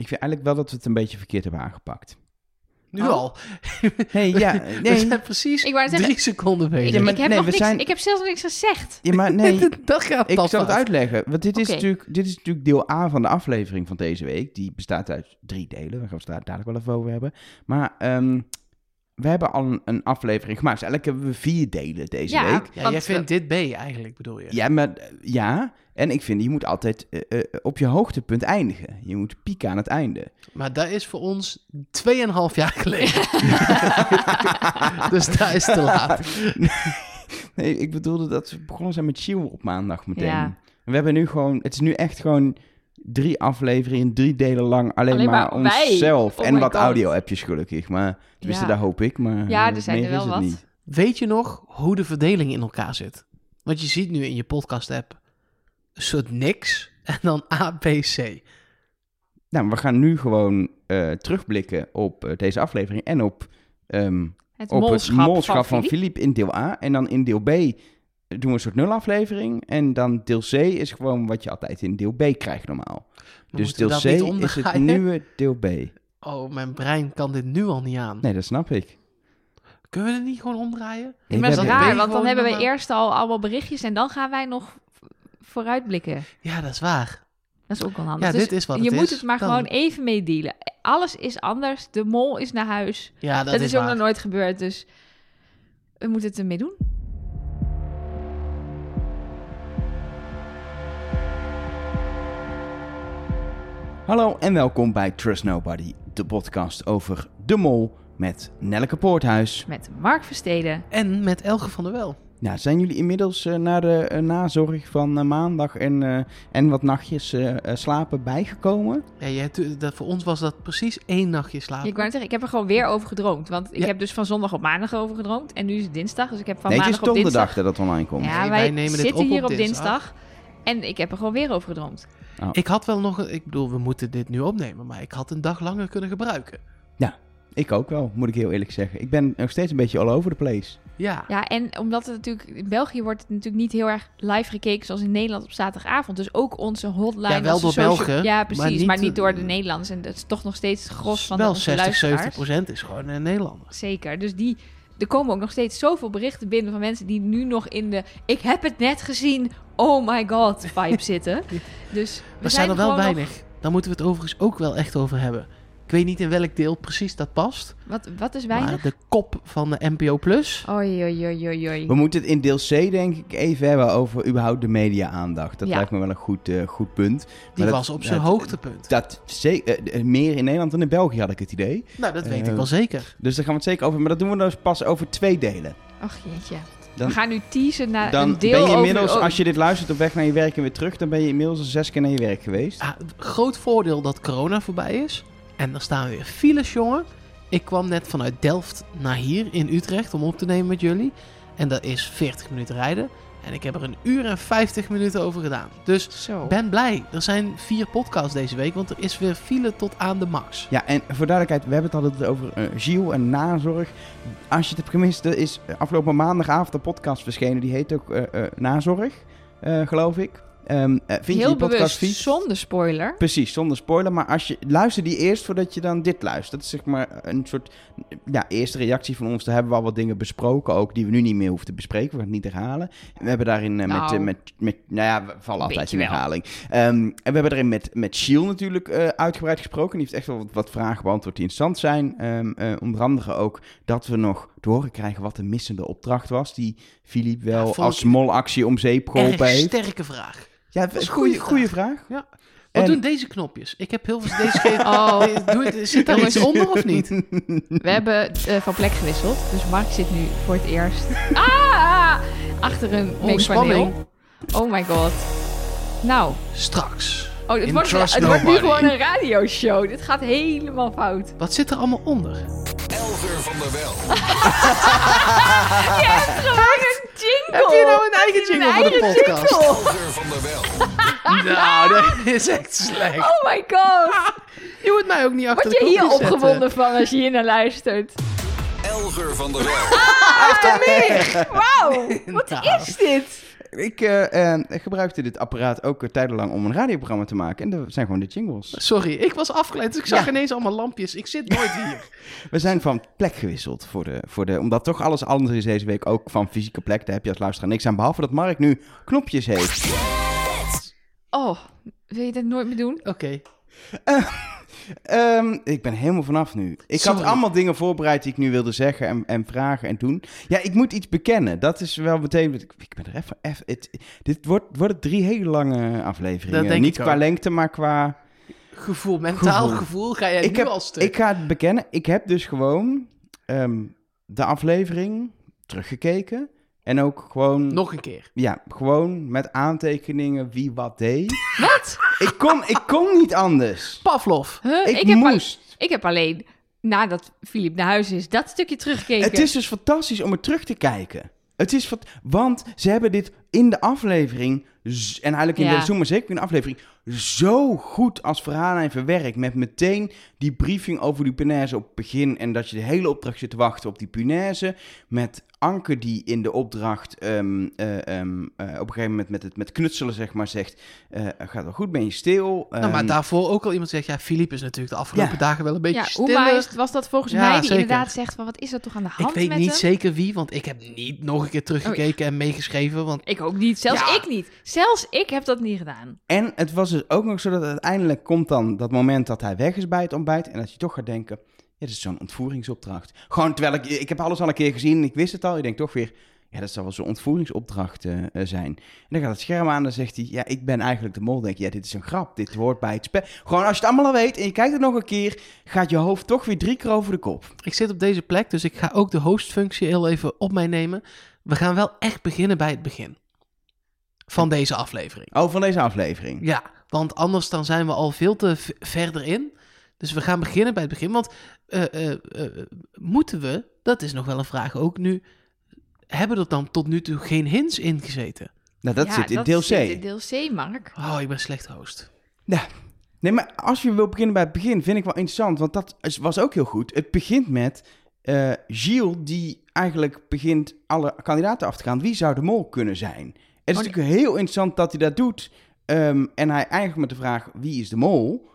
ik vind eigenlijk wel dat we het een beetje verkeerd hebben aangepakt. Nu Oh. al. Nee, ja, We nee. zijn precies Ik drie zeggen- seconden Ik, bezig. Ik heb nee, nog niks, zijn- ik heb zelfs nog niks gezegd. Ja, maar nee, dat gaat ik zal het uitleggen. Want dit is, natuurlijk, dit is natuurlijk deel A van de aflevering van deze week. Die bestaat uit drie delen. Daar gaan we het daar dadelijk wel even over hebben. Maar ehm, we hebben al een, een aflevering gemaakt. Dus eigenlijk hebben we vier delen deze Ja, week. Ja, jij we- vindt dit B eigenlijk, bedoel je? Ja, maar eh, ja. En ik vind, je moet altijd eh, eh, op je hoogtepunt eindigen. Je moet pieken aan het einde. Maar dat is voor ons 2,5 jaar geleden. dus dat is te laat. Nee, ik bedoelde dat we begonnen zijn met Chill op maandag meteen. Ja. We hebben nu gewoon, het is nu echt gewoon drie afleveringen, drie delen lang, alleen, Alleen maar, maar onszelf. Oh en wat audio-appjes gelukkig. Maar tenminste, Ja. daar hoop ik. Maar Ja, eh, er zijn meer er wel is het wat. niet. Weet je nog hoe de verdeling in elkaar zit? Want je ziet nu in je podcast-app een soort niks en dan A, B, C. Nou, we gaan nu gewoon eh, terugblikken op eh, deze aflevering en op, ehm, Het op molschap, het molschap van, Philippe. Philippe in deel A. En dan in deel B doen we een soort nulaflevering. En dan deel C is gewoon wat je altijd in deel B krijgt normaal. Maar dus deel C is het nieuwe deel B. Oh, mijn brein kan dit nu al niet aan. Nee, dat snap ik. Kunnen we het niet gewoon omdraaien? Ja, maar dat is raar, want dan hebben we eerst al allemaal berichtjes en dan gaan wij nog vooruitblikken. Ja, dat is waar. Dat is ook wel handig. Ja, Dus dit is wat je het moet is. het maar Dan. gewoon even meedelen. Alles is anders. De mol is naar huis. Ja, dat, Dat, is, is ook waar. nog nooit gebeurd, dus we moeten het ermee doen. Hallo en welkom bij Trust Nobody, de podcast over de mol met Nelleke Poorthuis. Met Mark Versteden. En met Elge van der Wel. Nou, zijn jullie inmiddels eh, naar de eh, nazorg van eh, maandag en, eh, en wat nachtjes slapen bijgekomen? Ja, jij, dat, voor ons was dat precies één nachtje slapen. Ik wou zeggen, ik heb er gewoon weer over gedroomd. Want ik Ja. heb dus van zondag op maandag over gedroomd. En nu is het dinsdag, dus ik heb van nee, het is maandag op donderdag dinsdag... dat het online komt. Ja, Nee, wij, wij nemen dit zitten op hier op op dinsdag. dinsdag. En ik heb er gewoon weer over gedroomd. Ik had wel nog... Ik bedoel, we moeten dit nu opnemen, maar ik had een dag langer kunnen gebruiken. Ik ook wel, moet ik heel eerlijk zeggen. Ik ben nog steeds een beetje all over the place. Ja. Ja, en omdat het natuurlijk... In België wordt het natuurlijk niet heel erg live gekeken zoals in Nederland op zaterdagavond. Dus ook onze hotline... Ja, wel door social- Belgen, Ja, maar precies. niet, Maar niet, eh, door de Nederlanders. En dat is toch nog steeds het gros van de, wel onze 60, 70 luisteraars. procent is gewoon een Nederlander. Zeker. Dus die, er komen ook nog steeds zoveel berichten binnen van mensen die nu nog in de ik heb het net gezien, oh my god vibe zitten. Dus we, We zijn er wel nog- weinig. Daar moeten we het overigens ook wel echt over hebben. Ik weet niet in welk deel precies dat past. wat, wat is weinig? Maar de kop van de NPO Plus. Oei, oei, oei, oei, oei. We moeten het in deel C denk ik even hebben over überhaupt de media-aandacht. Dat Ja. lijkt me wel een goed, eh, goed punt. Die was op zijn dat- hoogtepunt. Dat eh, eh, meer in Nederland dan in België had ik het idee. nou, dat weet eh, ik wel zeker. Dus daar gaan we het zeker over. Maar dat doen we dus pas over twee delen. Ach jeetje. Dan- we gaan nu teasen naar Dan een deel ben je over- inmiddels, oh, als je dit luistert op weg naar je werk en weer terug, dan ben je inmiddels al zes keer naar je werk geweest. Ah, groot voordeel dat corona voorbij is. En dan staan weer files, jongen. Ik kwam net vanuit Delft naar hier in Utrecht om op te nemen met jullie. En dat is 40 minuten rijden. En ik heb er een uur en 50 minuten over gedaan. Dus Zo. ben blij. Er zijn vier podcasts deze week, want er is weer file tot aan de max. Ja, en voor duidelijkheid, we hebben het altijd over uh, Gilles en nazorg. Als je het hebt gemist, er is afgelopen maandagavond een podcast verschenen. Die heet ook eh, eh, Nazorg, eh, geloof ik. Ehm, eh, vind je Heel die bewust, podcast vies? zonder spoiler. Precies, zonder spoiler. Maar als je luister die eerst voordat je dan dit luistert. Dat is zeg maar een soort ja, eerste reactie van ons. Daar hebben we al wat dingen besproken, ook die we nu niet meer hoeven te bespreken. We gaan het niet herhalen. We hebben daarin eh, met, Nou. eh, met, met, nou ja, we vallen altijd in herhaling. Ehm, en we hebben daarin met, met Shiel natuurlijk uitgebreid gesproken. Die heeft echt wel wat, wat vragen beantwoord die interessant zijn. Eh, onder andere ook dat we nog te horen krijgen wat de missende opdracht was. Die Philippe wel Ja, als molactie om zeep geholpen heeft. sterke vraag. Ja, is een goede, goede vraag. Ja. Wat En- doen deze knopjes? Ik heb heel veel deze. Oh. Doe zit daar iets onder of niet? We hebben eh, van plek gewisseld. Dus Mark zit nu voor het eerst ah, achter een Oh. Oh my god. Nou, Straks. Oh, het, wordt, het wordt nu gewoon een radioshow. Dit gaat helemaal fout. Wat zit er allemaal onder? Elger van der Wel. Je hebt gewoon een jingle. Heb je nou een eigen jingle voor de podcast? jingle? Elger van der Wel. Nou, dat is echt slecht. Oh my god. Je moet mij ook niet achter Word je hier opgewonden van als je hier naar luistert? Elger van der Wel. Wauw, wat Nou. is dit? Ik eh, eh, gebruikte dit apparaat ook uh, tijdenlang om een radioprogramma te maken. En dat zijn gewoon de jingles. Sorry, ik was afgeleid. Dus ik zag Ja. ineens allemaal lampjes. Ik zit nooit hier. We zijn van plek gewisseld. Voor de, voor de, omdat toch alles anders is deze week. Ook van fysieke plek. Daar heb je als luisteraar niks aan. Behalve dat Mark nu knopjes heeft. Oh, wil je dat nooit meer doen? Oké. Ehm, ik ben helemaal vanaf nu. Ik had allemaal dingen voorbereid die ik nu wilde zeggen en, en vragen en doen. Ja, ik moet iets bekennen. Dat is wel meteen... Ik, ben er even... even het, dit wordt, worden drie hele lange afleveringen. Niet qua lengte, maar qua... Gevoel, mentaal Gevoel. gevoel, ga jij Ik nu heb- al stuk. Ik ga het bekennen. Ik heb dus gewoon ehm, de aflevering teruggekeken. En ook gewoon... Nog een keer. Ja, gewoon met aantekeningen wie wat deed. Wat? ik, kon, ik kon niet anders. Pavlov. Huh? Ik, heb al- moest. ik heb alleen, nadat Filip naar huis is, dat stukje teruggekeken. Het is dus fantastisch om het terug te kijken. Het is wat, want ze hebben dit in de aflevering, en eigenlijk in Ja. de maar zeker in de aflevering, zo goed als verhaallijn verwerkt. Met meteen die briefing over die punaise op het begin. En dat je de hele opdracht zit te wachten op die punaise. Met Anke die in de opdracht ehm, eh, ehm, eh, op een gegeven moment met het met knutselen zeg maar zegt... eh, gaat wel goed, ben je stil? nou, maar Ehm, daarvoor ook al iemand zegt... Ja, Filip is natuurlijk de afgelopen Ja. dagen wel een beetje ja, is, was dat volgens Ja, mij, die zeker. inderdaad zegt van, wat is er toch aan de hand Ik weet met niet hem? zeker wie, want ik heb niet nog een keer teruggekeken en meegeschreven. Want Ik ook niet, zelfs Ja. ik niet. Zelfs ik heb dat niet gedaan. En het was dus ook nog zo dat uiteindelijk komt dan dat moment dat hij weg is bij het ontbijt. En dat je toch gaat denken, ja, dat is zo'n ontvoeringsopdracht. Gewoon terwijl ik, ik heb alles al een keer gezien, ik wist het al. Je denkt toch weer, ja, dat zal wel zo'n ontvoeringsopdracht eh, eh, zijn. En dan gaat het scherm aan en dan zegt hij, ja, ik ben eigenlijk de mol. Denk je, ja, dit is een grap, dit hoort bij het spel. Gewoon als je het allemaal al weet en je kijkt het nog een keer, gaat je hoofd toch weer drie keer over de kop. ik zit op deze plek, dus ik ga ook de hostfunctie heel even op mij nemen. We gaan wel echt beginnen bij het begin van deze aflevering. Oh, van deze aflevering. Ja, want anders dan zijn we al veel te verder in. Dus we gaan beginnen bij het begin. Want eh, eh, eh, moeten we, dat is nog wel een vraag ook nu, hebben er dan tot nu toe geen hints in gezeten? Nou, dat Ja, zit in dat deel C. zit in deel C, Mark. Oh, ik ben slecht host. Nee, maar als je wil beginnen bij het begin, vind ik wel interessant. Want dat was ook heel goed. Het begint met eh Gilles, die eigenlijk begint alle kandidaten af te gaan. Wie zou de mol kunnen zijn? Het is Oh, natuurlijk heel interessant dat hij dat doet. Ehm, en hij eindigt met de vraag, wie is de mol?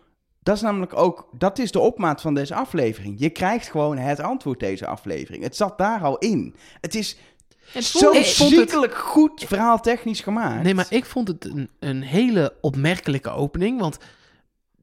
Dat is namelijk ook, dat is de opmaat van deze aflevering. Je krijgt gewoon het antwoord deze aflevering. Het zat daar al in. Het is Het zo het- ziekelijk goed verhaaltechnisch gemaakt. Nee, maar ik vond het een, een hele opmerkelijke opening. Want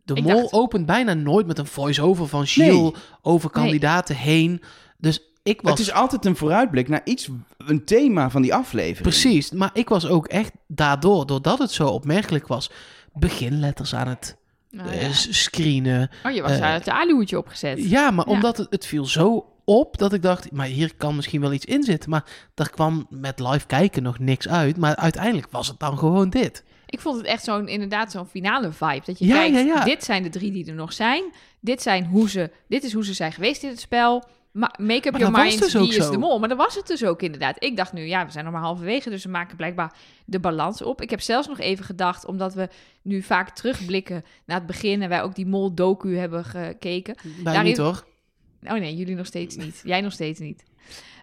de Ik mol dacht- opent bijna nooit met een voice-over van Gilles Nee. over kandidaten heen. Dus ik was... Het is altijd een vooruitblik naar iets, een thema van die aflevering. Precies, maar ik was ook echt daardoor, doordat het zo opmerkelijk was, beginletters aan het Ja. s- screenen. Oh, je was eh, daar het aluhoedje opgezet. Ja, maar Ja. omdat het, het viel zo op dat ik dacht, maar hier kan misschien wel iets in zitten. Maar daar kwam met live kijken nog niks uit. Maar uiteindelijk was het dan gewoon dit. Ik vond het echt zo'n, inderdaad, zo'n finale vibe. Dat je Ja, kijkt, ja, ja. dit zijn de drie die er nog zijn. Dit, zijn hoe ze, dit is hoe ze zijn geweest in het spel. Ma- make up Maar your mind, dus wie is zo. de mol. Maar dat was het dus ook inderdaad. Ik dacht nu, ja, we zijn nog maar halverwege. Dus we maken blijkbaar de balans op. Ik heb zelfs nog even gedacht, omdat we nu vaak terugblikken naar het begin... en wij ook die mol-docu hebben gekeken. Bij Daarin- hoor. Oh nee, jullie nog steeds niet. Jij nog steeds niet.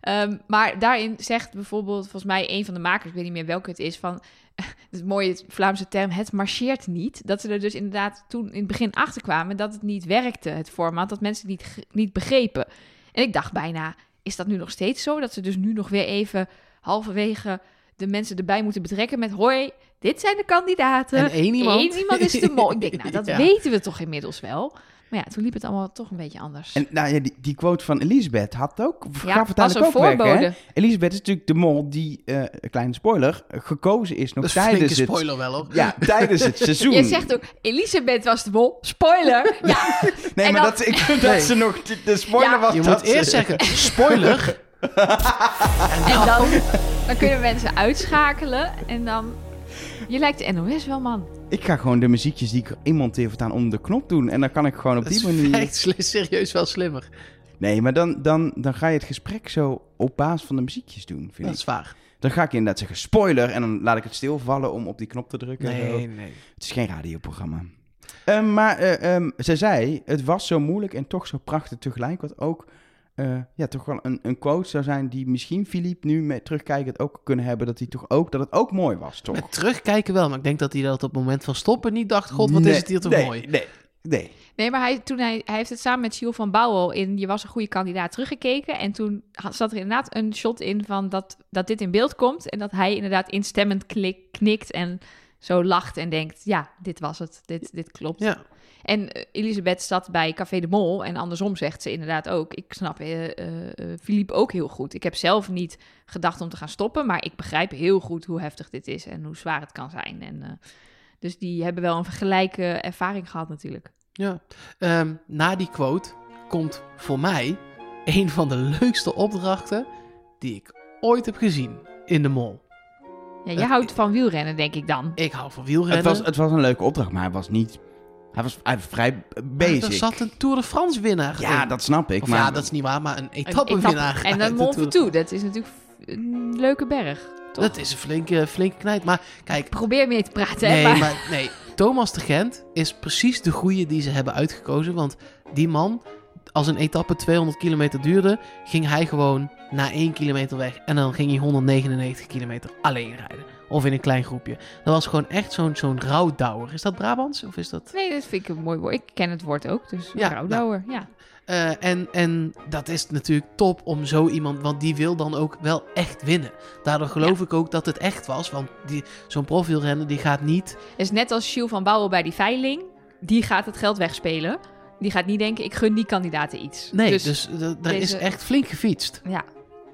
Ehm, maar daarin zegt bijvoorbeeld, volgens mij een van de makers, ik weet niet meer welke het is, van het mooie Vlaamse term, het marcheert niet. Dat ze er dus inderdaad toen in het begin achter kwamen dat het niet werkte, het format, dat mensen het niet, niet begrepen. En ik dacht bijna, is dat nu nog steeds zo? Dat ze dus nu nog weer even halverwege de mensen erbij moeten betrekken met hoi, dit zijn de kandidaten. En één iemand. Eén iemand is de mol. Ik denk, nou, dat Ja. weten we toch inmiddels wel. Maar ja, toen liep het allemaal toch een beetje anders. En nou ja, die, die quote van Elisabeth had ook, ja, gaf het als een eigenlijk ook weg, hè? voorbode. Elisabeth is natuurlijk de mol die, eh een kleine spoiler, gekozen is nog Dat is een tijdens het... spoiler wel hoor. Ja, tijdens het seizoen. Je zegt ook, Elisabeth was de mol. Spoiler. Ja, nee, en maar dan- dat, ik, dat Nee. ze nog... De, de spoiler Ja. was Je dat moet eerst ze- zeggen, spoiler. en dan, dan kunnen mensen uitschakelen. En dan... Je lijkt de NOS wel, man. Ik ga gewoon de muziekjes die ik erin monteer voortaan onder de knop doen. En dan kan ik gewoon op Dat die is manier... echt sli- serieus wel slimmer. Nee, maar dan, dan, dan ga je het gesprek zo op basis van de muziekjes doen, vind Dat ik. is waar. Dan ga ik inderdaad zeggen spoiler en dan laat ik het stilvallen om op die knop te drukken. en zo. nee. Het is geen radioprogramma. Ehm, maar ehm, zij zei, het was zo moeilijk en toch zo prachtig tegelijk. Wat ook eh, ja, toch wel een, een quote zou zijn die misschien Philippe nu met terugkijkend ook kunnen hebben. Dat hij toch ook, dat het ook mooi was, toch? Met terugkijken wel, maar ik denk dat hij dat op het moment van stoppen niet dacht, god, wat Nee, is het hier toch nee, mooi. Nee, nee. Nee, maar hij, toen hij, hij heeft het samen met Jules van Bouwel in Je was een goede kandidaat teruggekeken. En toen had- zat er inderdaad een shot in van dat, dat dit in beeld komt. En dat hij inderdaad instemmend klik, knikt en zo lacht en denkt... Ja, dit was het. Dit, dit klopt. Ja, En eh, Elisabeth zat bij Café de Mol en andersom zegt ze inderdaad ook. Ik snap eh, Philippe ook heel goed. Ik heb zelf niet gedacht om te gaan stoppen, maar ik begrijp heel goed hoe heftig dit is en hoe zwaar het kan zijn. En, dus die hebben wel een vergelijke ervaring gehad natuurlijk. ja. Ehm, na die quote komt voor mij een van de leukste opdrachten die ik ooit heb gezien in de mol. Ja, je Eh, houdt van wielrennen, denk ik dan. Ik hou van wielrennen. Het was, het was een leuke opdracht, maar hij was niet... Hij was, hij was vrij bezig. Er zat een Tour de France winnaar Ja, in. dat snap ik. Of maar ja, dat is niet waar, maar een Een etappewinnaar. etappe- En dan Mont Ventoux, dat is natuurlijk een leuke berg. Toch? Dat is een flinke, flinke knijt. Maar kijk, Probeer mee te praten, hè? nee, maar- maar nee. Thomas de Gent is precies de goeie die ze hebben uitgekozen. Want die man, als een etappe 200 kilometer duurde, ging hij gewoon na 1 kilometer weg. En dan ging hij 199 kilometer alleen rijden. Of in een klein groepje. Dat was gewoon echt zo'n zo'n rouwdouwer. Is dat Brabants? Of is dat... Nee, dat vind ik een mooi woord. Ik ken het woord ook, dus Ja, ja, rouwdouwer, ja. Eh, en, en dat is natuurlijk top om zo iemand, want die wil dan ook wel echt winnen. Daardoor geloof ik ook dat het echt was, want die, zo'n profielrenner die gaat niet... Is net als Jules van Bouwel bij die veiling. Die gaat het geld wegspelen. Die gaat niet denken, ik gun die kandidaten iets. Nee, dus, dus, d- daar is deze- echt flink gefietst. ja.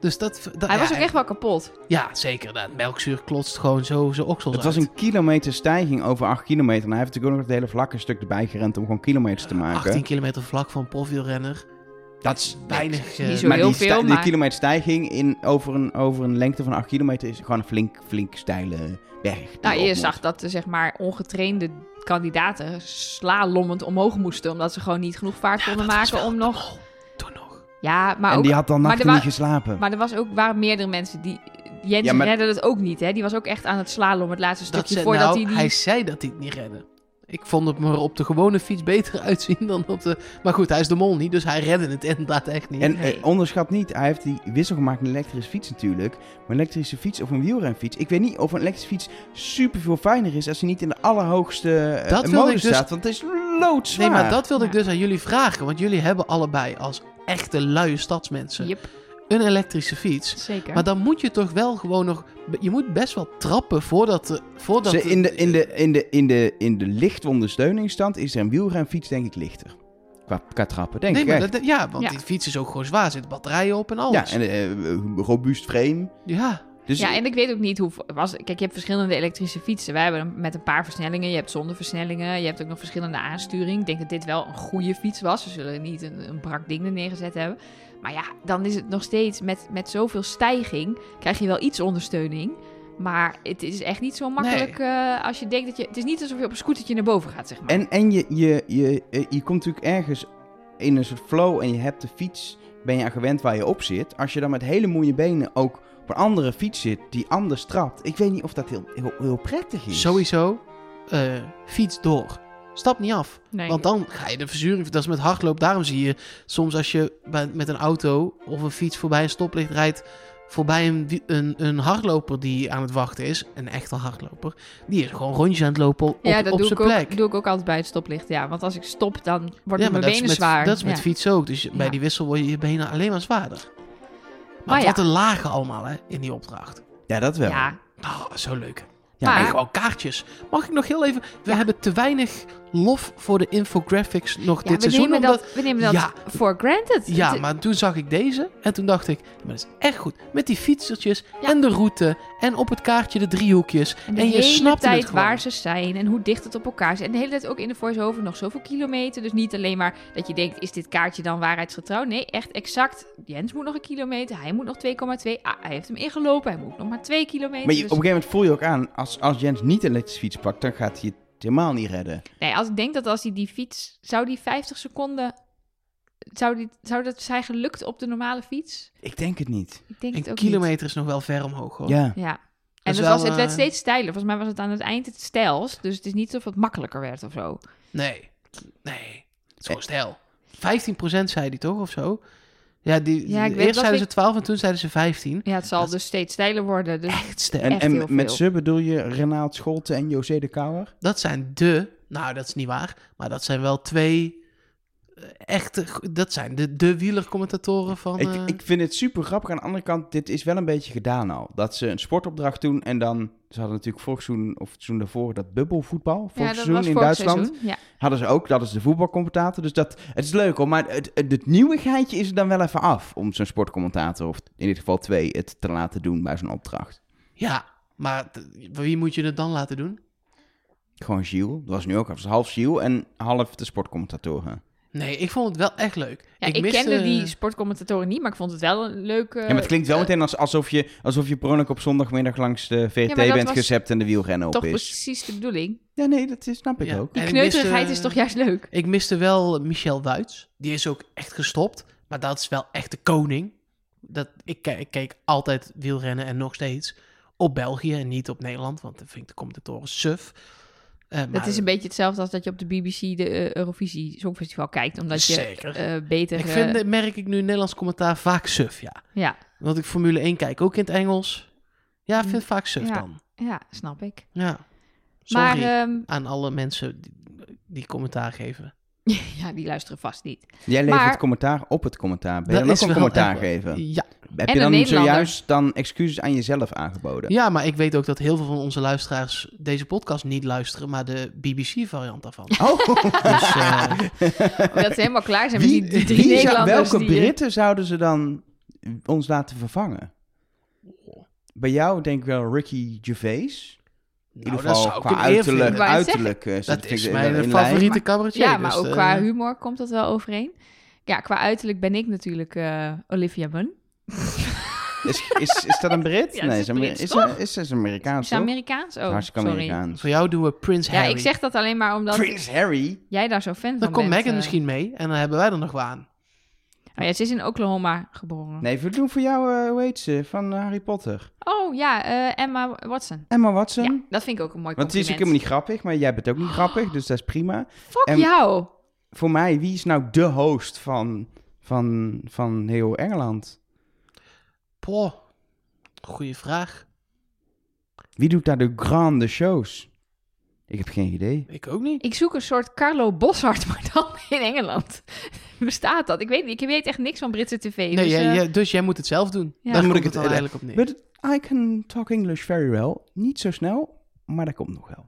Dus dat, dat- Hij ja, was ook echt wel kapot. Ja, zeker. Dat melkzuur klotst gewoon zo zijn oksels Het was een kilometer stijging over 8 kilometer. En hij heeft natuurlijk ook nog het hele vlakke stuk erbij gerend om gewoon kilometers te maken. 18 kilometer vlak van een profielrenner. Dat is Weinig... eh, Niet zo maar heel die, veel, sti- maar- die kilometer stijging in, over, een, over een lengte van 8 kilometer is gewoon een flink, flink steile berg. Nou, je moet. zag dat de zeg maar ongetrainde kandidaten slalommend omhoog moesten. Omdat ze gewoon niet genoeg vaart ja, konden maken om nog... Toen nog. Ja, maar En ook... die had dan nachten niet geslapen. Maar er was ook, waren meerdere mensen die... Jens Ja, maar- redde het ook niet, hè? Die was ook echt aan het slalom het laatste Dat stukje ze, voordat nou, hij die... hij zei dat hij het niet redde. Ik vond het me op de gewone fiets beter uitzien dan op de... Maar goed, hij is de mol niet, dus hij redde het inderdaad echt niet. En Nee. eh, onderschat niet, hij heeft die wissel gemaakt met een elektrische fiets natuurlijk. Maar een elektrische fiets of een wielrenfiets. Ik weet niet of een elektrische fiets super veel fijner is als hij niet in de allerhoogste eh, Dat ik dus- staat. Want het is loodzwaar. Nee, maar dat wilde ik dus aan jullie vragen. Want jullie hebben allebei als echte luie stadsmensen Yep, een elektrische fiets. zeker. Maar dan moet je toch wel gewoon nog... Je moet best wel trappen voordat... de- voordat Ze, in, de, in, de, in, de, in, de, in de lichtwondersteuningsstand is er een wielrenfiets denk ik lichter. Qua, qua trappen, denk nee, ik maar echt. dat, ja, want Ja. die fiets is ook gewoon zwaar. Zitten batterijen op en Ja, alles. en eh, robuust frame. ja. Dus ja, en ik weet ook niet hoe... Was, kijk, je hebt verschillende elektrische fietsen. Wij hebben met een paar versnellingen. Je hebt zonder versnellingen. Je hebt ook nog verschillende aansturing. Ik denk dat dit wel een goede fiets was. Ze zullen niet een, een brak ding er neergezet hebben. Maar ja, dan is het nog steeds... Met, met zoveel stijging krijg je wel iets ondersteuning. Maar het is echt niet zo makkelijk eh, als je denkt dat je... Het is niet alsof je op een scootertje naar boven gaat, zeg maar. En, en je, je, je, eh, je komt natuurlijk ergens in een soort flow en je hebt de fiets, ben je aan gewend waar je op zit. Als je dan met hele moeie benen ook op een andere fiets zit die anders trapt. Ik weet niet of dat heel, heel, heel prettig is. Sowieso, eh, fiets door. Stap niet af. Nee. Want dan ga je de verzuring... Dat is met hardloop. Daarom zie je soms als je bij- met een auto of een fiets voorbij een stoplicht rijdt... voorbij een, een, een hardloper die aan het wachten is... een echte hardloper... die is gewoon rondjes aan het lopen op, ja, dat op doe zijn ik, plek. ook, doe ik ook altijd bij het stoplicht. Ja, want als ik stop, dan worden ja, mijn benen met, zwaar. dat is met Ja. fietsen ook. Dus bij Ja. die wissel worden je benen alleen maar zwaarder. Maar, wat ja. een lagen allemaal hè, in die opdracht. Ja, dat wel. Ja, Oh, zo leuk. Ja, Maar- En gewoon kaartjes. Mag ik nog heel even... We Ja. hebben te weinig lof voor de infographics nog ja dit we, seizoen. nemen omdat... dat, we nemen dat Ja. voor granted. Ja, maar toen zag ik deze en toen dacht ik, maar dat is echt goed. Met die fietsertjes Ja. en de route en op het kaartje de driehoekjes. En de En je snapt tijd het waar ze zijn en hoe dicht het op elkaar is. En de hele tijd ook in de voice-over nog zoveel kilometer. Dus niet alleen maar dat je denkt, is dit kaartje dan waarheidsgetrouw? Nee, echt exact. Jens moet nog een kilometer, hij moet nog 2,2. Ah, hij heeft hem ingelopen, hij moet nog maar 2 kilometer. Maar je, Dus- op een gegeven moment voel je ook aan, als, als Jens niet een elektrische fiets pakt, dan gaat hij het helemaal niet redden. Nee, als ik denk dat als hij die fiets... Zou die 50 seconden... Zou, die, zou dat zijn gelukt op de normale fiets? Ik denk het niet. Ik denk Een het ook kilometer is nog wel ver omhoog hoor. Ja. Ja. En wel, was, het werd eh, steeds steiler. Volgens mij was het aan het eind het stijls. Dus het is niet alsof het makkelijker werd of zo. Nee, nee. Het is gewoon stijl. 15% zei hij toch of zo? Ja, die, Ja, ik weet- eerst zeiden ze 12 en toen zeiden ze 15. Ja, het zal Dat- dus steeds steiler worden. Dus Echt sterk. En, Echt en heel met ze bedoel je Renaat Scholten en José de Kouwer? Dat zijn de, nou dat is niet waar, maar dat zijn wel twee eh, echte, dat zijn de, de wielercommentatoren van... Ik, eh, ik vind het super grappig. Aan de andere kant, dit is wel een beetje gedaan al. Dat ze een sportopdracht doen en dan... Ze hadden natuurlijk vorig seizoen, of het seizoen daarvoor, dat bubbelvoetbal. Vorig ja, dat seizoen was in Duitsland. seizoen. Ja. Hadden ze ook, dat is de voetbalcommentator. Dus dat, het is leuk hoor, maar het, het, het nieuwigheidje is er dan wel even af. Om zo'n sportcommentator, of in dit geval twee, het te laten doen bij zo'n opdracht. Ja, maar wie moet je het dan laten doen? Gewoon Gilles. Dat was nu ook. Half Gilles en half de sportcommentatoren. Nee, ik vond het wel echt leuk. Ja, ik, miste- kende die sportcommentatoren niet, maar ik vond het wel een leuke... ja, maar het klinkt wel meteen als, alsof je, alsof je per ongeluk op zondagmiddag langs de VRT Ja, maar dat bent gezept en de wielrennen op toch is. precies de bedoeling. Ja, nee, dat is, snap ik Ja. ook. Die En ik miste- kneuterigheid is toch juist leuk? Ik miste wel Michel Wuits. Die is ook echt gestopt. Maar dat is wel echt de koning. Dat, ik, ik keek altijd wielrennen en nog steeds op België en niet op Nederland. Want dan vind ik de commentatoren suf. Eh, Dat maar is een beetje hetzelfde als dat je op de BBC de eh, Eurovisie Songfestival kijkt. Omdat je Zeker. eh, beter... Ik eh, vind, merk ik nu Nederlands commentaar vaak suf, ja. ja, Want ik Formule 1 kijk ook in het Engels. Ja, ik vind het vaak suf Ja. dan. ja, snap ik. Ja. Sorry Maar ehm, aan alle mensen die, die commentaar geven. ja, die luisteren vast niet. Jij levert Maar- commentaar op het commentaar. Ben je Dat dan ook is een wel commentaar echt- geven? Ja. Heb En je dan Nederlander. zojuist dan excuses aan jezelf aangeboden? ja, maar ik weet ook dat heel veel van onze luisteraars deze podcast niet luisteren, maar de BBC-variant daarvan. Oh, Dus eh, Omdat ze helemaal klaar zijn met wie, die, die drie Nederlanders welke die... eh, Britten zouden ze dan ons laten vervangen? Bij jou denk ik wel Ricky Gervais. In nou, ieder dat geval qua uiterlijk. uiterlijk eh, Dat is mijn in favoriete cabaretier. Ja, maar dus, ook eh, qua humor komt dat wel overeen. Ja, qua uiterlijk ben ik natuurlijk eh, Olivia Munn. Is, is, is dat een Brit? Ja, nee, is is, Brits, is, toch? is, is Amerikaans, Is? Amerikaans? Oh, Hartstikke sorry. Amerikaans. Voor jou doen we Prince Ja, Harry. ik zeg dat alleen maar omdat Prince Harry? jij daar zo fan Dan van komt bent. Megan eh. misschien mee en dan hebben wij er nog wel aan. Oh ja, ze is in Oklahoma geboren. Nee, we doen voor jou, eh, hoe heet ze, van eh, Harry Potter. Oh ja, eh, Emma Watson. Emma Watson. Ja, dat vind ik ook een mooi Want het is compliment. ook helemaal niet grappig, maar jij bent ook niet grappig, dus dat is prima. Fuck En- jou. Voor mij, wie is nou de host van, van, van heel Engeland? Poh, goeie vraag. Wie doet daar de grande shows? Ik heb geen idee. Ik ook niet. Ik zoek een soort Carlo Boshart, maar dan in Engeland. Bestaat dat? Ik weet niet. Ik weet echt niks van Britse tv. Nee, dus, jij- eh, jij- dus jij moet het zelf doen. Ja. Dan moet ik het het- dan eigenlijk op neer. But I can talk English very well. Niet zo snel, maar dat komt nog wel.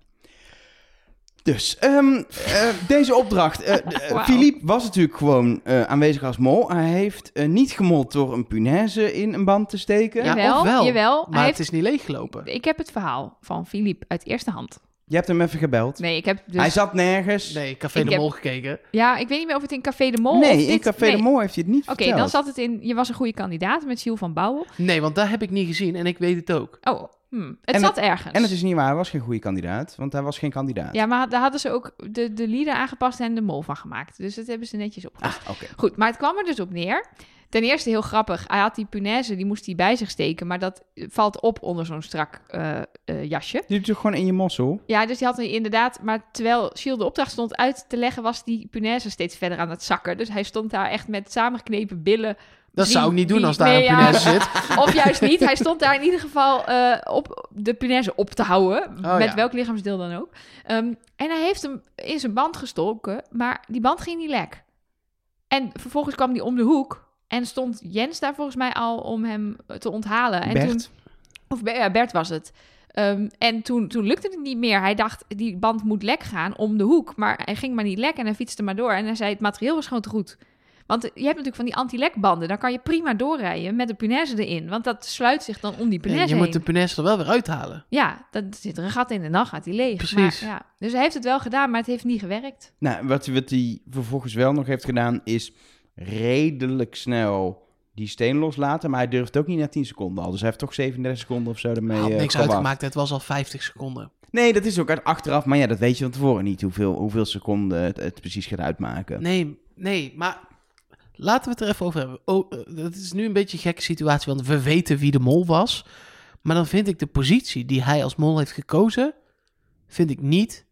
Dus, ehm, eh, deze opdracht. Wauw. Philippe was natuurlijk gewoon eh, aanwezig als mol. Hij heeft eh, niet gemold door een punaise in een band te steken. Ja, jawel, of wel. jawel. Maar Hij het heeft, is niet leeggelopen. Ik heb het verhaal van Philippe uit eerste hand. Je hebt hem even gebeld. Nee, ik heb dus... Hij zat nergens. Nee, Café Ik de heb- Mol gekeken. Ja, ik weet niet meer of het in Café de Mol of Nee, in dit- Café nee. de Mol heeft hij het niet Oké, dan zat het in... Je was een goede kandidaat met Gilles van Bouwel. Nee, want daar heb ik niet gezien en ik weet het ook. Oh, hmm, het En zat ergens. En het is niet waar, hij was geen goede kandidaat, want hij was geen kandidaat. Ja, maar daar hadden ze ook de, de lieden aangepast en de mol van gemaakt. Dus dat hebben ze netjes opgelost. Ah, oké. Goed, maar het kwam er dus op neer. Ten eerste heel grappig. Hij had die punaise, die moest hij bij zich steken. Maar dat valt op onder zo'n strak eh, eh, jasje. Die doet toch gewoon in je mossel? Ja, dus die had hij inderdaad... Maar terwijl Shield de opdracht stond uit te leggen... was die punaise steeds verder aan het zakken. Dus hij stond daar echt met samengeknepen billen... Dat zou ik niet doen als daar nee, een ja. punaise zit. Of juist niet. Hij stond daar in ieder geval eh, op de punaise op te houden. Oh, met ja. welk lichaamsdeel dan ook. Ehm, en hij heeft hem in zijn band gestoken. Maar die band ging niet lek. En vervolgens kwam hij om de hoek. En stond Jens daar volgens mij al om hem te onthalen. En Bert? Toen, of ja, Bert was het. Ehm, en toen, toen lukte het niet meer. Hij dacht, die band moet lek gaan om de hoek. Maar hij ging maar niet lek en hij fietste maar door. En hij zei, het materiaal was gewoon te goed. Want je hebt natuurlijk van die anti-lekbanden. Daar kan je prima doorrijden met de punaise erin. Want dat sluit zich dan om die punaise je moet de punaise er wel weer uithalen. Ja, dan zit er een gat in en dan gaat hij leeg. Precies. Maar, ja. Dus hij heeft het wel gedaan, maar het heeft niet gewerkt. Nou, wat, wat hij vervolgens wel nog heeft gedaan, is redelijk snel die steen loslaten. Maar hij durft ook niet na 10 seconden al. Dus hij heeft toch 37 seconden of zo ermee Hij had eh, niks gewacht. uitgemaakt, het was al 50 seconden. Nee, dat is ook uit achteraf. Maar ja, dat weet je van tevoren niet, hoeveel, hoeveel seconden het, het precies gaat uitmaken. Nee, nee, maar laten we het er even over hebben. Oh, eh, het is nu een beetje een gekke situatie, want we weten wie de mol was. Maar dan vind ik de positie die hij als mol heeft gekozen, vind ik niet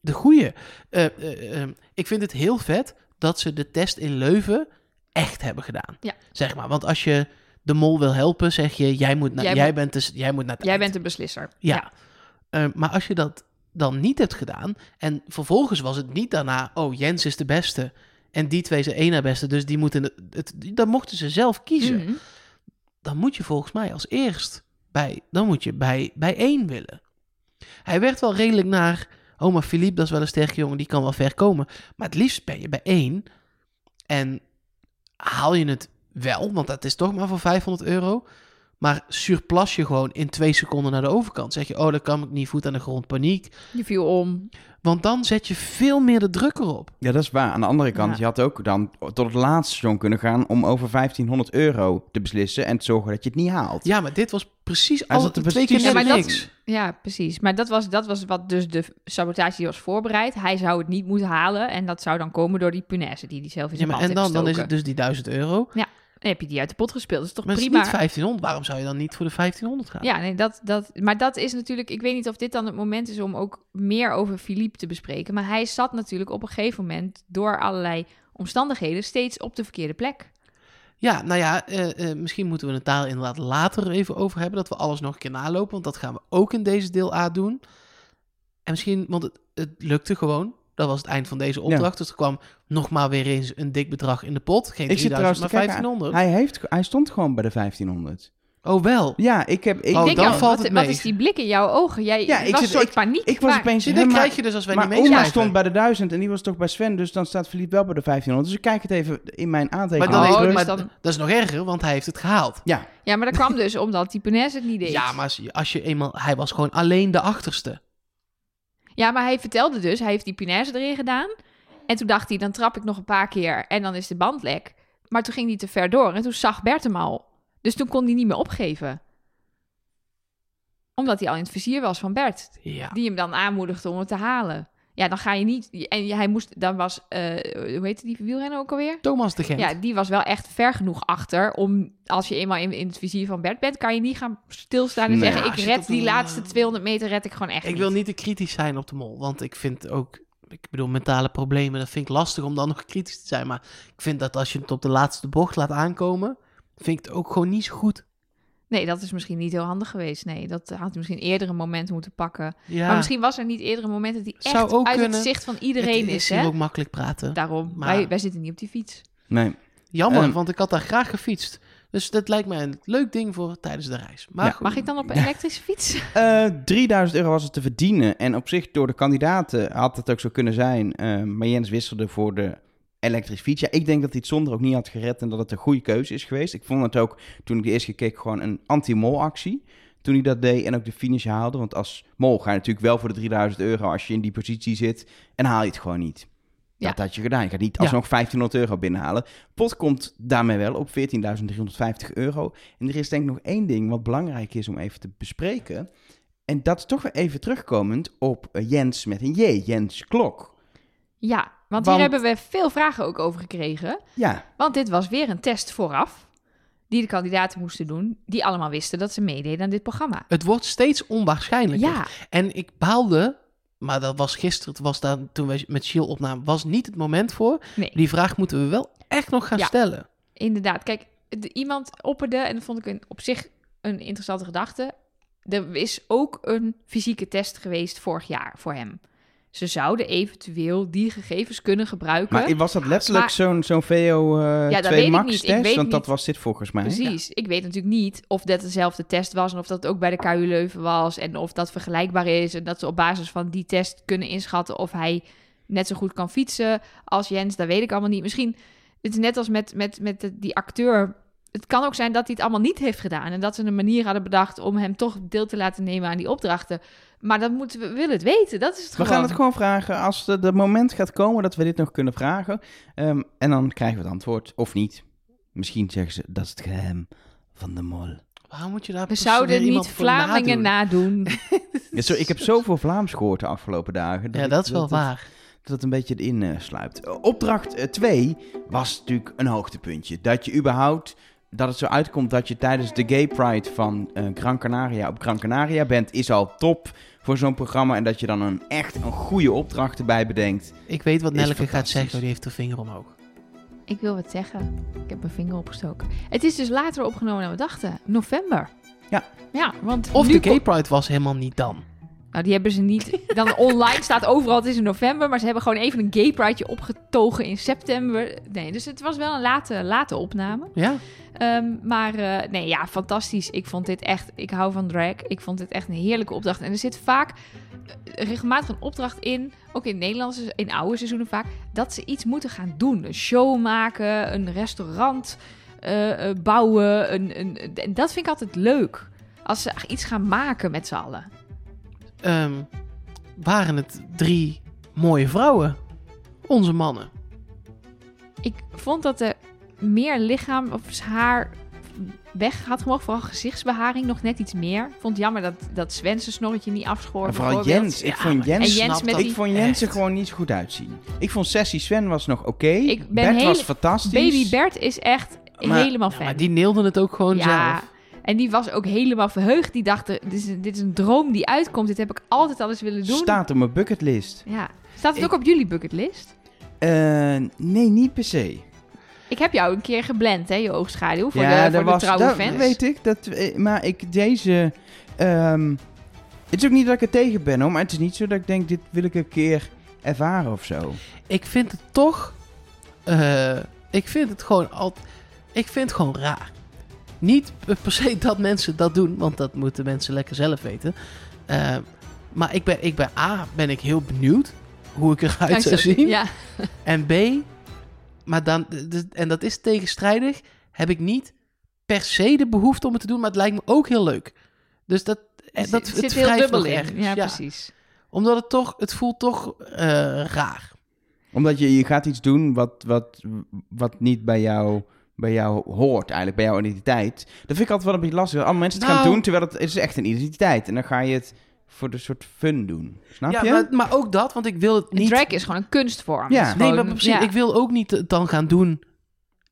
de goede. Eh, eh, eh, ik vind het heel vet dat ze de test in Leuven echt hebben gedaan. Ja. Zeg maar. Want als je de mol wil helpen, zeg je, jij moet, na- Jij bent dus, jij moet naar Jij eind. bent de beslisser. Ja. Eh, maar als je dat dan niet hebt gedaan en vervolgens was het niet daarna, oh Jens is de beste en die twee zijn één na beste, dus die moeten het, dan mochten ze zelf kiezen. Mhm. Dan moet je volgens mij als eerst bij, dan moet je bij, bij één willen. Hij werd wel redelijk naar, oh maar Philippe, dat is wel een sterke jongen, die kan wel ver komen. Maar het liefst ben je bij één en haal je het wel, want dat is toch maar voor 500 euro. Maar surplas je gewoon in twee seconden naar de overkant. Zeg je, oh, dan kan ik niet voet aan de grond, paniek. Je viel om. Want dan zet je veel meer de druk erop. Ja, dat is waar. Aan de andere kant, Ja. je had ook dan tot het laatste seizoen kunnen gaan om over 1500 euro te beslissen en te zorgen dat je het niet haalt. Ja, maar dit was precies al er twee keer Ja, maar dat- niks. Ja, precies. Maar dat was, dat was wat dus de sabotage die was voorbereid. Hij zou het niet moeten halen. En dat zou dan komen door die punaise die hij zelf in Ja, zijn maar band en dan, dan is het dus die 1000 euro. Dan heb je die uit de pot gespeeld. Dat is toch Maar het is prima? niet 1500. Waarom zou je dan niet voor de 1500 gaan? Ja, nee, dat, dat, maar dat is natuurlijk... Ik weet niet of dit dan het moment is om ook meer over Philippe te bespreken. Maar hij zat natuurlijk op een gegeven moment... door allerlei omstandigheden steeds op de verkeerde plek. Ja, nou ja, eh, eh, misschien moeten we het daar inderdaad later even over hebben. Dat we alles nog een keer nalopen. Want dat gaan we ook in deze deel A doen. En misschien, want het, het lukte gewoon. Dat was het eind van deze opdracht. Dus er kwam nog maar weer eens een dik bedrag in de pot. Geen Ik zit 3000, trouwens maar te kijken, 1500. Hij, heeft, hij stond gewoon bij de 1500. Oh, wel. Ja, ik heb... Ik, Oh, ik denk, dan valt wat, het wat mee. is die blik in jouw ogen? Jij Ja, was ik een zit- soort ik- paniek. ik was maar- opeens... Dat helemaal- krijg je dus als wij maar niet oma meeschrijven. stond bij de 1000 en die was toch bij Sven, dus dan staat Philippe wel bij de 1500. Dus ik kijk het even in mijn Maar, aantekeningen dan Oh, dus maar dan- dat is nog erger, want hij heeft het gehaald. Ja, Ja, maar dat kwam dus omdat die punaise het niet deed. Ja, maar als je, als je eenmaal... Hij was gewoon alleen de achterste. Ja, maar hij vertelde dus, hij heeft die punaise erin gedaan. En toen dacht hij, dan trap ik nog een paar keer en dan is de band lek. Maar toen ging hij te ver door en toen zag Bert hem al. Dus toen kon hij niet meer opgeven. Omdat hij al in het vizier was van Bert. Ja. Die hem dan aanmoedigde om het te halen. Ja, dan ga je niet... En hij moest... Dan was... eh, hoe heette die wielrenner ook alweer? Thomas de Gent. Ja, die was wel echt ver genoeg achter om... Als je eenmaal in, in het vizier van Bert bent... kan je niet gaan stilstaan en Nee. zeggen... Ik red die laatste eh, 200 meter red ik gewoon echt Ik niet. wil niet te kritisch zijn op de mol, want ik vind ook, ik bedoel, mentale problemen, dat vind ik lastig om dan nog kritisch te zijn. Maar ik vind dat als je het op de laatste bocht laat aankomen, vind ik het ook gewoon niet zo goed. Nee, dat is misschien niet heel handig geweest. Nee, dat had hij misschien eerder een moment moeten pakken. Ja, Maar misschien was er niet eerder een moment dat hij echt Zou ook uit kunnen. het zicht van iedereen het is. is hè? ook makkelijk praten. Daarom, Maar- wij, wij zitten niet op die fiets. nee. Jammer, Ehm. want ik had daar graag gefietst. Dus dat lijkt mij een leuk ding voor tijdens de reis. Maar Ja. goed, Mag ik dan op een elektrische fiets? Eh 3000 euro was het te verdienen. En op zich, door de kandidaten had het ook zo kunnen zijn. eh, maar Jens wisselde voor de elektrische fiets. Ja, ik denk dat hij het zonder ook niet had gered en dat het een goede keuze is geweest. Ik vond het ook, toen ik de eerste keer keek, gewoon een anti-mol actie. Toen hij dat deed en ook de finish haalde. Want als mol ga je natuurlijk wel voor de 3000 euro als je in die positie zit. En haal je het gewoon niet. Ja. Dat had je gedaan. Je gaat niet Ja. alsnog 1500 euro binnenhalen. Pot komt daarmee wel op 14.350 euro. En er is denk ik nog één ding wat belangrijk is om even te bespreken. En dat is toch weer even terugkomend op eh, Jens met een J, Jens Klok. Ja, want, Want- hier hebben we veel vragen ook over gekregen. Ja, Want dit was weer een test vooraf. Die de kandidaten moesten doen. Die allemaal wisten dat ze meededen aan dit programma. het wordt steeds onwaarschijnlijker. Ja, En ik baalde, maar dat was gisteren, het was daar, toen we met Shield opnamen, was niet het moment voor. nee. Die vraag moeten we wel echt nog gaan Ja. stellen. Inderdaad, kijk, de- iemand opperde, en dat vond ik een, op zich een interessante gedachte. Er is ook een fysieke test geweest vorig jaar voor hem. Ze zouden eventueel die gegevens kunnen gebruiken. maar was dat letterlijk zo'n zo'n VO eh dat 2 weet ik Max niet. Ik test? weet Want dat niet. was dit volgens mij. Precies. Ik weet natuurlijk niet of dat dezelfde test was en of dat ook bij de KU Leuven was en of dat vergelijkbaar is en dat ze op basis van die test kunnen inschatten of hij net zo goed kan fietsen als Jens. Dat weet ik allemaal niet. Misschien het is net als met, met, met die acteur. Het kan ook zijn dat hij het allemaal niet heeft gedaan en dat ze een manier hadden bedacht om hem toch deel te laten nemen aan die opdrachten. Maar dat moeten we we willen het weten. Dat is het We gewoon. gaan het gewoon vragen als het moment gaat komen dat we dit nog kunnen vragen. Ehm, en dan krijgen we het antwoord. Of niet. Misschien zeggen ze, dat is het geheim van de mol. Waarom moet je daar We precies zouden weer iemand niet Vlamingen nadoen? nadoen. Ja, zo, ik heb zoveel Vlaams gehoord de afgelopen dagen. Ja, ik- dat is wel het- waar. dat het een beetje erin eh, sluipt. Eh, Opdracht 2 was natuurlijk een hoogtepuntje. Dat je überhaupt, dat het zo uitkomt dat je tijdens de Gay Pride van eh, Gran Canaria op Gran Canaria bent, is al top voor zo'n programma. En dat je dan een echt een goede opdracht erbij bedenkt. Ik weet wat Is Nelleke gaat zeggen, die heeft de vinger omhoog. Ik wil wat zeggen. Ik heb mijn vinger opgestoken. Het is dus later opgenomen dan we dachten. November. Ja. Ja, want Of nu de Gay Pride was helemaal niet dan. Nou, die hebben ze niet. Dan online staat overal, het is in november. Maar ze hebben gewoon even een gay prideje opgetogen in september. Nee, dus het was wel een late, late opname. Ja. Ehm, maar eh, nee, ja, fantastisch. Ik vond dit echt, ik hou van drag. Ik vond dit echt een heerlijke opdracht. En er zit vaak eh, regelmatig een opdracht in, ook in Nederlandse, in oude seizoenen vaak, dat ze iets moeten gaan doen. Een show maken, een restaurant eh, bouwen. Een, een, en dat vind ik altijd leuk. Als ze iets gaan maken met z'n allen. Ehm, waren het drie mooie vrouwen? Onze mannen. Ik vond dat er meer lichaam of haar weg had gemogen. Vooral gezichtsbeharing nog net iets meer. Ik vond het jammer dat, dat Sven zijn snorretje niet afschoor. En vooral. Jens. Ik Ja, vond Jens, met die ik vond Jens er gewoon niet zo goed uitzien. Ik vond Sessie Sven was nog oké. Ik ben Bert hele- was fantastisch. Baby Bert is echt Maar- helemaal Ja, fan. maar die neelden het ook gewoon ja, zelf. En die was ook helemaal verheugd. Die dacht, dit is, een- dit is een droom die uitkomt. Dit heb ik altijd al eens willen doen. Staat op mijn bucketlist. Ja. Staat het Ik- ook op jullie bucketlist? Eh, nee, niet per se. Ik heb jou een keer geblend, hè, je oogschaduw, voor ja, de, voor was, trouwe dat fans. weet ik. Dat, eh, maar ik, deze... ehm, het is ook niet dat ik er tegen ben, hoor. Maar het is niet zo dat ik denk, dit wil ik een keer ervaren of zo. Ik vind het toch... eh, ik vind het gewoon altijd... Ik vind het gewoon raar. Niet per se dat mensen dat doen, want dat moeten mensen lekker zelf weten. Eh, maar ik ben, ik ben A, ben ik heel benieuwd hoe ik eruit zou zien. Ja, En B, maar dan, d- d- en dat is tegenstrijdig, heb ik niet per se de behoefte om het te doen, maar het lijkt me ook heel leuk. Dus dat, eh, het dat zit het heel wrijft dubbel in. Ja, precies. Omdat het toch, het voelt toch eh, raar. Omdat je, je gaat iets doen wat, wat, wat niet bij jou, bij jou hoort, eigenlijk, bij jouw identiteit. Dat vind ik altijd wel een beetje lastig. Alle mensen het gaan Nou- doen, terwijl het, het is echt een identiteit. En dan ga je het voor de soort fun doen. Snap ja, je? maar, maar ook dat, want ik wil het Een niet... drag is gewoon een kunstvorm. Ja. Nee, maar precies, ja. ik wil ook niet het dan gaan doen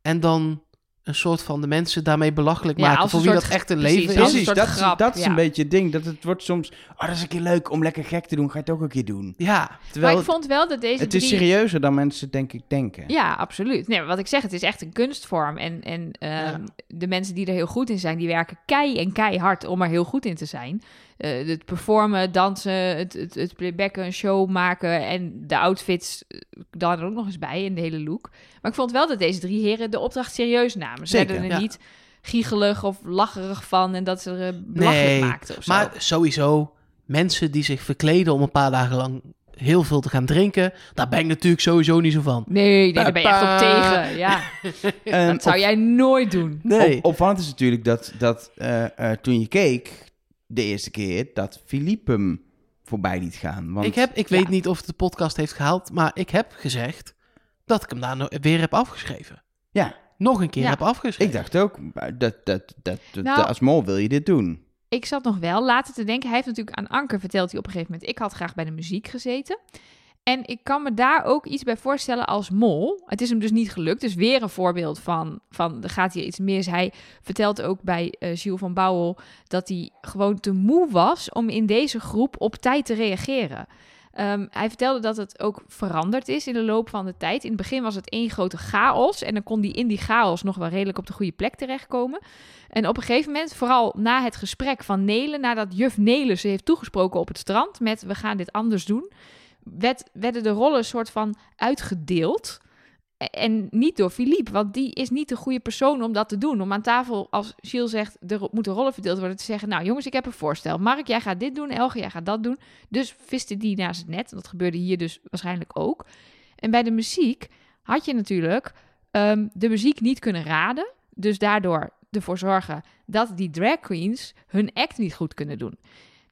en dan een soort van de mensen daarmee belachelijk Ja, maken voor een wie soort- dat echt een precies, leven is. Precies, dat, grap, dat is een beetje het ding. Dat het wordt soms, oh, dat is een keer leuk om lekker gek te doen. Ga je het ook een keer doen. Ja, Maar Terwijl ik vond wel dat deze het is serieuzer dan mensen denk ik denken. Ja, absoluut. Nee, maar wat ik zeg, het is echt een kunstvorm. En, en ehm, Ja. de mensen die er heel goed in zijn, die werken kei en keihard om er heel goed in te zijn. Eh, het performen, dansen, het, het, het playbacken, een show maken en de outfits eh, dan er ook nog eens bij en de hele look. Maar ik vond wel dat deze drie heren de opdracht serieus namen. Ze werden er ja. niet giechelig of lacherig van en dat ze er eh, belachelijk Nee, maakten of zo. maar sowieso mensen die zich verkleden om een paar dagen lang heel veel te gaan drinken, daar ben ik natuurlijk sowieso niet zo van. Nee, nee, daar ben je echt op tegen. Ja, dat zou op- jij nooit doen. Nee. Op, opvallend is natuurlijk dat, dat eh, eh, toen je keek, de eerste keer, dat Philippe hem voorbij liet gaan. Want, ik heb, ik Ja. weet niet of het de podcast heeft gehaald, maar ik heb gezegd dat ik hem daar weer heb afgeschreven. Ja, Nog een keer Ja. heb afgeschreven. ik dacht ook, dat, dat, dat, dat- Nou- als mol wil je dit doen. ik zat nog wel later te denken. Hij heeft natuurlijk aan Anker verteld hij op een gegeven moment. Ik had graag bij de muziek gezeten. En ik kan me daar ook iets bij voorstellen als mol. Het is hem dus niet gelukt. Dus weer een voorbeeld van, van er gaat hier iets mis. Hij vertelt ook bij eh Gilles van Bouwel dat hij gewoon te moe was om in deze groep op tijd te reageren. Ehm, hij vertelde dat het ook veranderd is in de loop van de tijd. In het begin was het één grote chaos. En dan kon hij in die chaos nog wel redelijk op de goede plek terechtkomen. En op een gegeven moment, vooral na het gesprek van Nelen, nadat juf Nelen ze heeft toegesproken op het strand met we gaan dit anders doen, werd, werden de rollen soort van uitgedeeld. E- En niet door Philippe, want die is niet de goede persoon om dat te doen. Om aan tafel, als Gilles zegt, er moeten rollen verdeeld worden, te zeggen, nou jongens, ik heb een voorstel. Mark, jij gaat dit doen, Elge, jij gaat dat doen. Dus viste die naast het net. Dat gebeurde hier dus waarschijnlijk ook. En bij de muziek had je natuurlijk ehm, de muziek niet kunnen raden. Dus daardoor ervoor zorgen dat die drag queens hun act niet goed kunnen doen.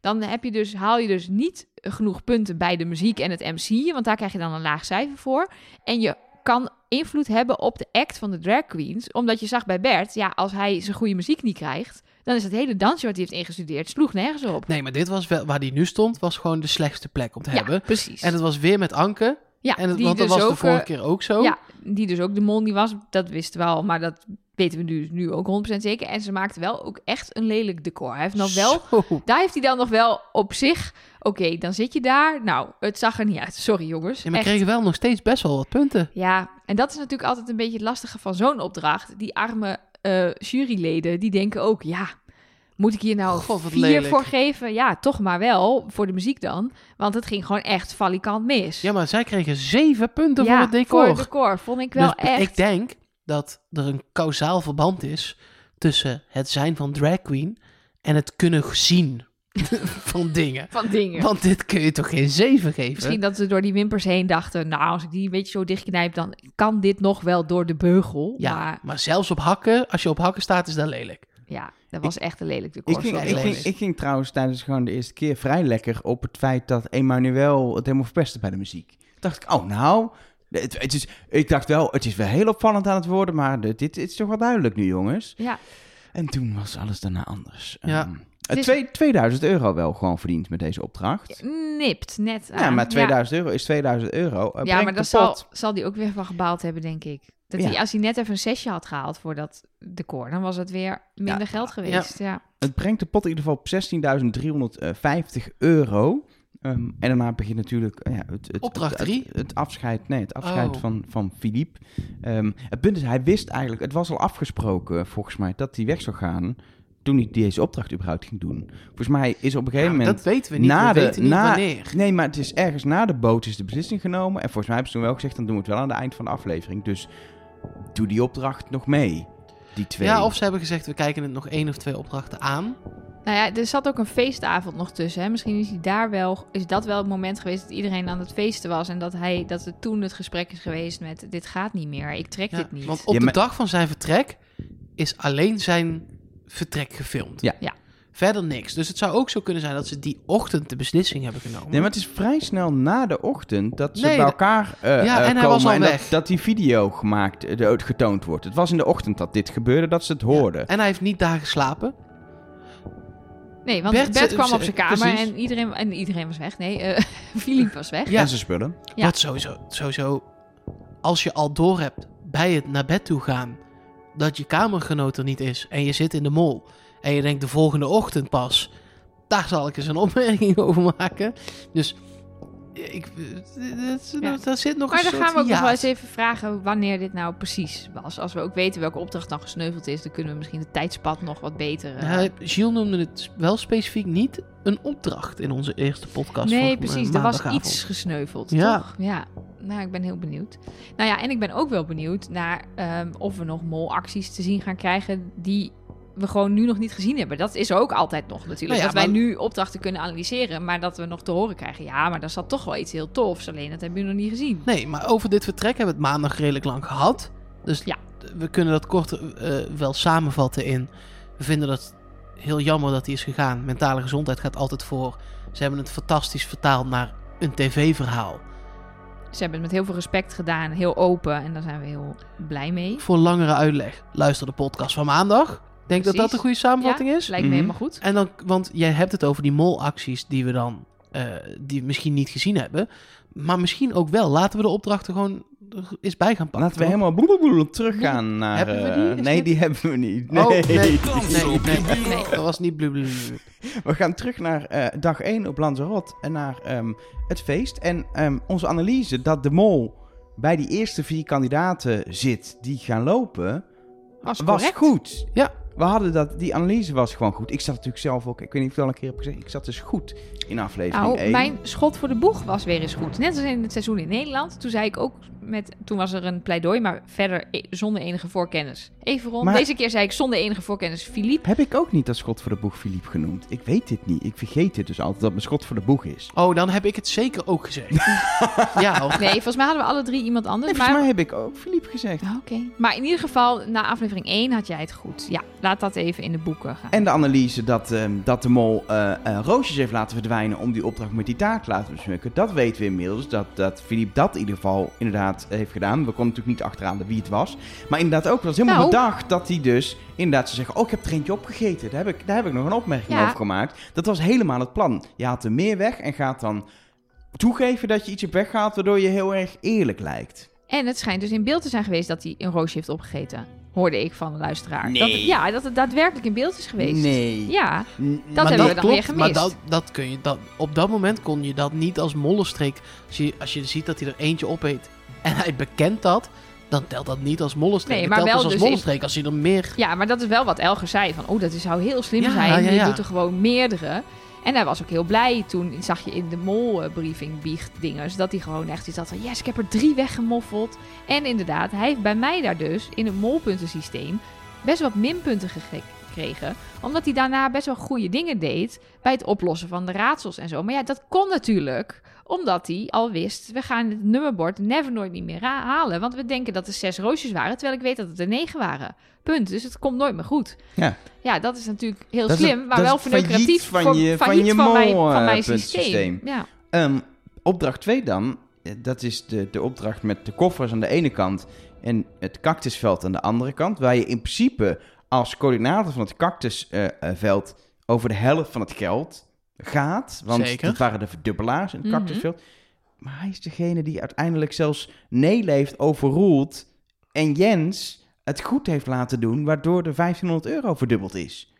Dan heb je dus, haal je dus niet genoeg punten bij de muziek en het MC, want daar krijg je dan een laag cijfer voor. En je kan invloed hebben op de act van de drag queens, omdat je zag bij Bert, ja, als hij zijn goede muziek niet krijgt, dan is het hele dansje wat hij heeft ingestudeerd, sloeg nergens op. Nee, maar dit was wel, waar die nu stond, was gewoon de slechtste plek om te Ja, hebben. precies. En het was weer met Anke. ja, En het, die want dat dus was de ook, vorige eh, keer ook zo. Ja, die dus ook de mol niet was, dat wisten we al, maar dat weten we nu, nu ook 100% zeker. En ze maakte wel ook echt een lelijk decor. Hij heeft nog wel Zo. daar heeft hij dan nog wel op zich. Oké, dan zit je daar. Nou, het zag er niet uit. Sorry jongens. Ja, maar Echt. kregen wel nog steeds best wel wat punten. Ja, en dat is natuurlijk altijd een beetje het lastige van zo'n opdracht. Die arme eh, juryleden, die denken ook, ja, moet ik hier nou God, vier lelijk. voor geven? Ja, toch maar wel, voor de muziek dan. Want het ging gewoon echt valikant mis. Ja, maar zij kregen zeven punten Ja, voor het decor. Voor het decor vond ik wel dus echt... ik denk dat er een kausaal verband is tussen het zijn van drag queen en het kunnen zien van dingen. Van dingen. Want dit kun je toch geen zeven geven? Misschien dat ze door die wimpers heen dachten... nou, als ik die een beetje zo dichtknijp... dan kan dit nog wel door de beugel. Ja, Maar maar zelfs op hakken, als je op hakken staat, is dat lelijk. ja, dat was echt een lelijk decor. Ik ging, ik ging trouwens tijdens gewoon de eerste keer vrij lekker op het feit dat Emmanuel het helemaal verpestte bij de muziek. dacht ik, oh nou, het, het is, ik dacht wel, het is wel heel opvallend aan het worden, maar dit, dit is toch wel duidelijk nu, jongens. Ja, En toen was alles daarna anders. Ja. Ehm, Het is- twee- 2000 euro wel gewoon verdiend met deze opdracht. nipt net Ja, aan. maar 2000 euro is 2000 euro. Uh, Ja, brengt maar daar zal, zal die ook weer van gebaald hebben, denk ik. Dat Ja. hij, als hij net even een sessie had gehaald voor dat decor, dan was het weer minder Ja. geld geweest. Ja. Het brengt de pot in ieder geval op 16.350 euro. Ehm, en daarna begint natuurlijk eh, ja, het, het, Opdracht het, drie? het, het afscheid, nee, het afscheid Oh. van, van Philippe. Ehm, het punt is, hij wist eigenlijk, het was al afgesproken volgens mij, dat hij weg zou gaan toen hij deze opdracht überhaupt ging doen. Volgens mij is op een gegeven moment... dat weten we niet. na we de- weten niet na- wanneer. Nee, maar het is ergens na de boot is de beslissing genomen. En volgens mij hebben ze toen wel gezegd, dan doen we het wel aan het eind van de aflevering. Dus doe die opdracht nog mee, die twee. Ja, of ze hebben gezegd, we kijken het nog één of twee opdrachten aan. Nou ja, er zat ook een feestavond nog tussen. Hè? Misschien is, hij daar wel, is dat wel het moment geweest dat iedereen aan het feesten was. En dat, hij, dat het toen het gesprek is geweest met, dit gaat niet meer, ik trek Ja, dit niet. Want op Ja, de dag van zijn vertrek is alleen zijn vertrek gefilmd. Ja. Ja. Verder niks. Dus het zou ook zo kunnen zijn dat ze die ochtend de beslissing hebben genomen. Nee, maar het is vrij snel na de ochtend dat ze Nee, bij elkaar eh Ja, eh, en hij komen was al en weg. Dat, dat die video gemaakt, eh, de, getoond wordt. Het was in de ochtend dat dit gebeurde, dat ze het hoorden. En hij heeft niet daar geslapen. Nee, want Bert, Bert, eh, kwam op zijn kamer precies. en iedereen, en iedereen was weg. Nee, eh Philippe was weg. Ja. En zijn spullen. Ja. Wat sowieso, sowieso, als je al door hebt bij het naar bed toe gaan, dat je kamergenoot er niet is en je zit in de mol en je denkt de volgende ochtend pas, daar zal ik eens een opmerking over maken. Dus ik, dat, Ja. daar zit nog Maar een dan gaan we ook nog wel eens even vragen wanneer dit nou precies was. Als we ook weten welke opdracht dan gesneuveld is, dan kunnen we misschien het tijdspad nog wat beter... eh, Ja, Gilles noemde het wel specifiek niet een opdracht in onze eerste podcast. Nee, eh, precies. Er was iets gesneuveld, Ja. toch? Ja. Nou, ik ben heel benieuwd. Nou ja, en ik ben ook wel benieuwd naar ehm, of we nog molacties te zien gaan krijgen die we gewoon nu nog niet gezien hebben. Dat is ook altijd nog natuurlijk. Nou ja, dat wij nu opdrachten kunnen analyseren, maar dat we nog te horen krijgen. Ja, maar daar zat toch wel iets heel tofs. Alleen dat hebben we nog niet gezien. Nee, maar over dit vertrek hebben we het maandag redelijk lang gehad. Dus Ja. we kunnen dat kort eh, wel samenvatten in. We vinden dat heel jammer dat hij is gegaan. Mentale gezondheid gaat altijd voor. Ze hebben het fantastisch vertaald naar een tv-verhaal. Ze hebben het met heel veel respect gedaan, heel open en daar zijn we heel blij mee. Voor langere uitleg, luister de podcast van maandag. Ik denk dat dat een goede samenvatting is. Lijkt me Mhm. helemaal goed. En dan, want jij hebt het over die molacties die we dan, eh, die we misschien niet gezien hebben. Maar misschien ook wel. Laten we de opdrachten gewoon eens bij gaan pakken. Laten we helemaal blablabla teruggaan naar... Hebben we eh, die? Is nee, dit- die hebben we niet. Oh, Nee. nee. Nee, nee, nee, Nee. Dat was niet blubblub. We gaan terug naar eh, dag 1 op Lanzarote en naar ehm, het feest. En ehm, onze analyse dat de mol bij die eerste vier kandidaten zit die gaan lopen, Was was goed. Ja. We hadden dat, die analyse was gewoon goed. Ik zat natuurlijk zelf ook, ik weet niet of ik het al een keer heb gezegd, ik zat dus goed in aflevering Nou, 1. mijn schot voor de boeg was weer eens goed. Net als in het seizoen in Nederland. Toen zei ik ook met, toen was er een pleidooi, maar verder e- zonder enige voorkennis. Even rond. Maar- Deze keer zei ik zonder enige voorkennis Philippe. Heb ik ook niet dat schot voor de boeg Philippe genoemd? Ik weet dit niet. Ik vergeet dit dus altijd dat mijn schot voor de boeg is. Oh, dan heb ik het zeker ook gezegd. ja, hoor. Nee, volgens mij hadden we alle drie iemand anders. Nee, volgens maar... mij heb ik ook Philippe gezegd. Ah, Oké. Maar in ieder geval, na aflevering 1 had jij het goed. Ja, laat dat even in de boeken gaan. En de analyse dat, ehm, dat de mol eh, eh, roosjes heeft laten verdwijnen om die opdracht met die taart te laten besmukken. Dat weten we inmiddels. Dat, dat Philippe dat in ieder geval inderdaad heeft gedaan. We konden natuurlijk niet achteraan wie het was. Maar inderdaad ook was helemaal Nou. bedacht dat hij dus inderdaad zou zeggen... Oh, ik heb er eentje opgegeten. Daar heb ik, daar heb ik nog een opmerking Ja. over gemaakt. Dat was helemaal het plan. Je haalt er meer weg en gaat dan toegeven dat je iets hebt weggehaald... waardoor je heel erg eerlijk lijkt. En het schijnt dus in beeld te zijn geweest dat hij een roosje heeft opgegeten. hoorde ik van een luisteraar. Nee. Dat, het- ja, dat het daadwerkelijk in beeld is geweest. Nee. Ja, N- Dat hebben we dan weer gemist. Maar dat, dat kun je, dat, op dat moment kon je dat niet als mollenstreek. Als je, als je ziet dat hij er eentje opeet en hij bekent dat, dan telt dat niet als mollenstreek. Nee, maar telt wel pas als dus als je er meer... ja, maar dat is wel wat Elger zei. Van, oh, dat zou heel slim Ja, zijn. ja, Je ja. doet er gewoon meerdere. En hij was ook heel blij toen, zag je in de molbriefing biechtdingers, dat hij gewoon echt iets had van, yes, ik heb er drie weggemoffeld. En inderdaad, hij heeft bij mij daar dus in het molpuntensysteem best wat minpunten gege- gekregen. Omdat hij daarna best wel goede dingen deed bij het oplossen van de raadsels en zo. Maar ja, dat kon natuurlijk omdat hij al wist, we gaan het nummerbord never nooit niet meer halen. Want we denken dat er zes roosjes waren, terwijl ik weet dat het er negen waren. Punt. Dus het komt nooit meer goed. Ja. Ja, dat is natuurlijk heel Dat slim, het- maar wel verneukeratief van voor- je- van je van, mijn, van eh, systeem. Ja. Ehm, opdracht 2 dan, eh, dat is de, de opdracht met de koffers aan de ene kant en het cactusveld aan de andere kant. Waar je in principe als coördinator van het cactusveld over de helft van het geld gaat. Want Zeker. dat waren de verdubbelaars in het Mhm. cactusveld. Maar hij is degene die uiteindelijk zelfs Nele heeft overroeld en Jens het goed heeft laten doen, waardoor de 1500 euro verdubbeld is.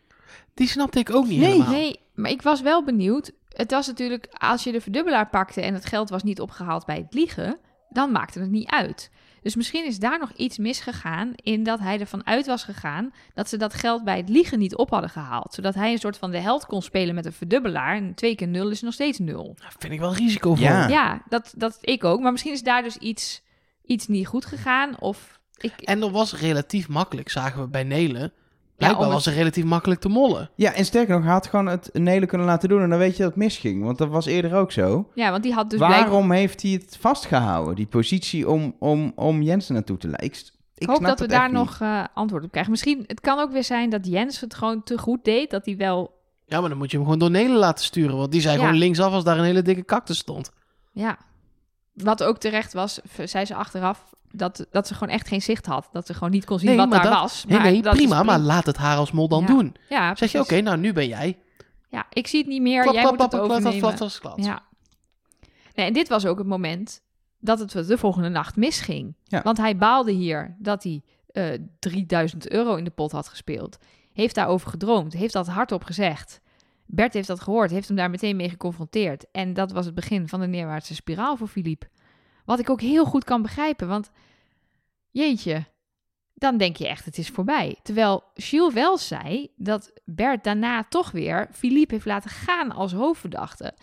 Die snapte ik ook niet Nee. helemaal. Nee, maar ik was wel benieuwd. Het was natuurlijk, als je de verdubbelaar pakte en het geld was niet opgehaald bij het liegen, dan maakte het niet uit. Dus misschien is daar nog iets misgegaan in dat hij ervan uit was gegaan dat ze dat geld bij het liegen niet op hadden gehaald. Zodat hij een soort van de held kon spelen met een verdubbelaar. En twee keer nul is nog steeds nul. Dat vind ik wel risicovol. Ja. Ja, dat, dat ik ook. Maar misschien is daar dus iets, iets niet goed gegaan. Of ik, En dat was relatief makkelijk, zagen we bij Nelen. Blijkbaar om was het- relatief makkelijk te mollen. Ja, en sterker nog, hij had gewoon het Nele kunnen laten doen en dan weet je dat het misging. Want dat was eerder ook zo. ja, want die had dus blijkbaar... Waarom heeft hij het vastgehouden, die positie om, om, om Jensen naartoe te leiden? Ik, ik hoop dat we daar niet. nog eh, antwoord op krijgen. Misschien, het kan ook weer zijn dat Jens het gewoon te goed deed. Dat hij wel, Ja, maar dan moet je hem gewoon door Nelen laten sturen. Want die zei Ja. gewoon linksaf als daar een hele dikke cactus stond. ja. Wat ook terecht was, zei ze achteraf, dat, dat ze gewoon echt geen zicht had. Dat ze gewoon niet kon zien Nee, wat daar dat- was. Nee, Maar nee, dat is prima, maar laat het haar als mol dan Ja. doen. Ja, Zeg je, oké, nou nu ben jij. Ja, ik zie het niet meer, Klap, jij klap, moet klap, het overnemen. klap, klap. Ja. Nee, en dit was ook het moment dat het de volgende nacht misging. Ja. Want hij baalde hier dat hij eh 3000 euro in de pot had gespeeld. Heeft daarover gedroomd, heeft dat hardop gezegd. Bert heeft dat gehoord, heeft hem daar meteen mee geconfronteerd. En dat was het begin van de neerwaartse spiraal voor Philippe. Wat ik ook heel goed kan begrijpen, want jeetje, dan denk je echt het is voorbij. Terwijl Jules wel zei dat Bert daarna toch weer Philippe heeft laten gaan als hoofdverdachte.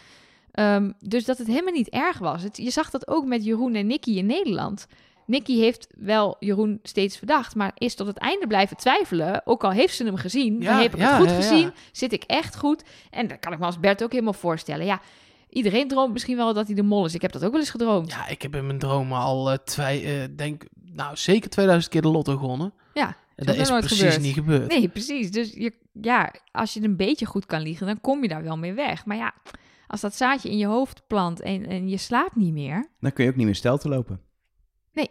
Ehm, dus dat het helemaal niet erg was. Je zag dat ook met Jeroen en Nicky in Nederland. Nicky heeft wel Jeroen steeds verdacht, maar is tot het einde blijven twijfelen. Ook al heeft ze hem gezien, Ja, dan heb ik ja, het goed ja, ja. gezien, zit ik echt goed. En dat kan ik me als Bert ook helemaal voorstellen. Ja, iedereen droomt misschien wel dat hij de mol is. Ik heb dat ook wel eens gedroomd. Ja, ik heb in mijn dromen al eh, twee, eh, denk, nou zeker 2000 keer de lotto gewonnen. Ja, En dat is nooit precies gebeurd. niet gebeurd. Nee, precies. Dus je, ja, als je een beetje goed kan liegen, dan kom je daar wel mee weg. Maar ja, als dat zaadje in je hoofd plant en, en je slaapt niet meer. Dan kun je ook niet meer stel te lopen. Nee.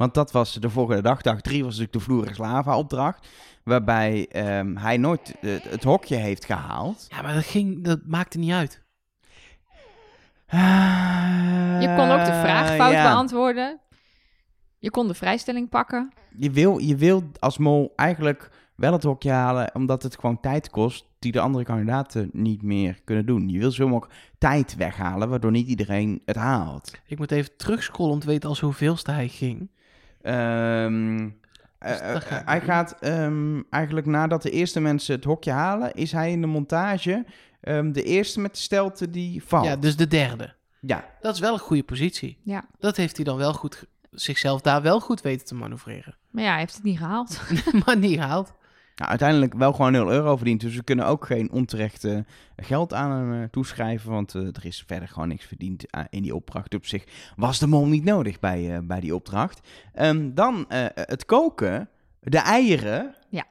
Want dat was de volgende dag. Dag drie was natuurlijk de Vloeris Lava opdracht. Waarbij ehm, hij nooit het hokje heeft gehaald. Ja, maar dat, ging, dat maakte niet uit. Je kon ook de vraag fout Eh, ja. beantwoorden. Je kon de vrijstelling pakken. Je wil, je wil als mol eigenlijk wel het hokje halen, omdat het gewoon tijd kost die de andere kandidaten niet meer kunnen doen. Je wil zo mogelijk tijd weghalen, waardoor niet iedereen het haalt. Ik moet even terugscrollen om te weten als hoeveelste hij ging. Gaat hij gaat ehm, eigenlijk nadat de eerste mensen het hokje halen, is hij in de montage ehm, de eerste met de stelte die valt. Ja, dus de derde. Ja, Dat is wel een goede positie. Ja. Dat heeft hij dan wel goed, zichzelf daar wel goed weten te manoeuvreren. Maar ja, hij heeft het niet gehaald. maar niet gehaald. Nou, uiteindelijk wel gewoon 0 euro verdiend. Dus we kunnen ook geen onterecht eh, geld aan hem eh, toeschrijven. Want eh, er is verder gewoon niks verdiend eh, in die opdracht. Op zich was de mol niet nodig bij, eh, bij die opdracht. Ehm, dan het koken. De eieren. Ja.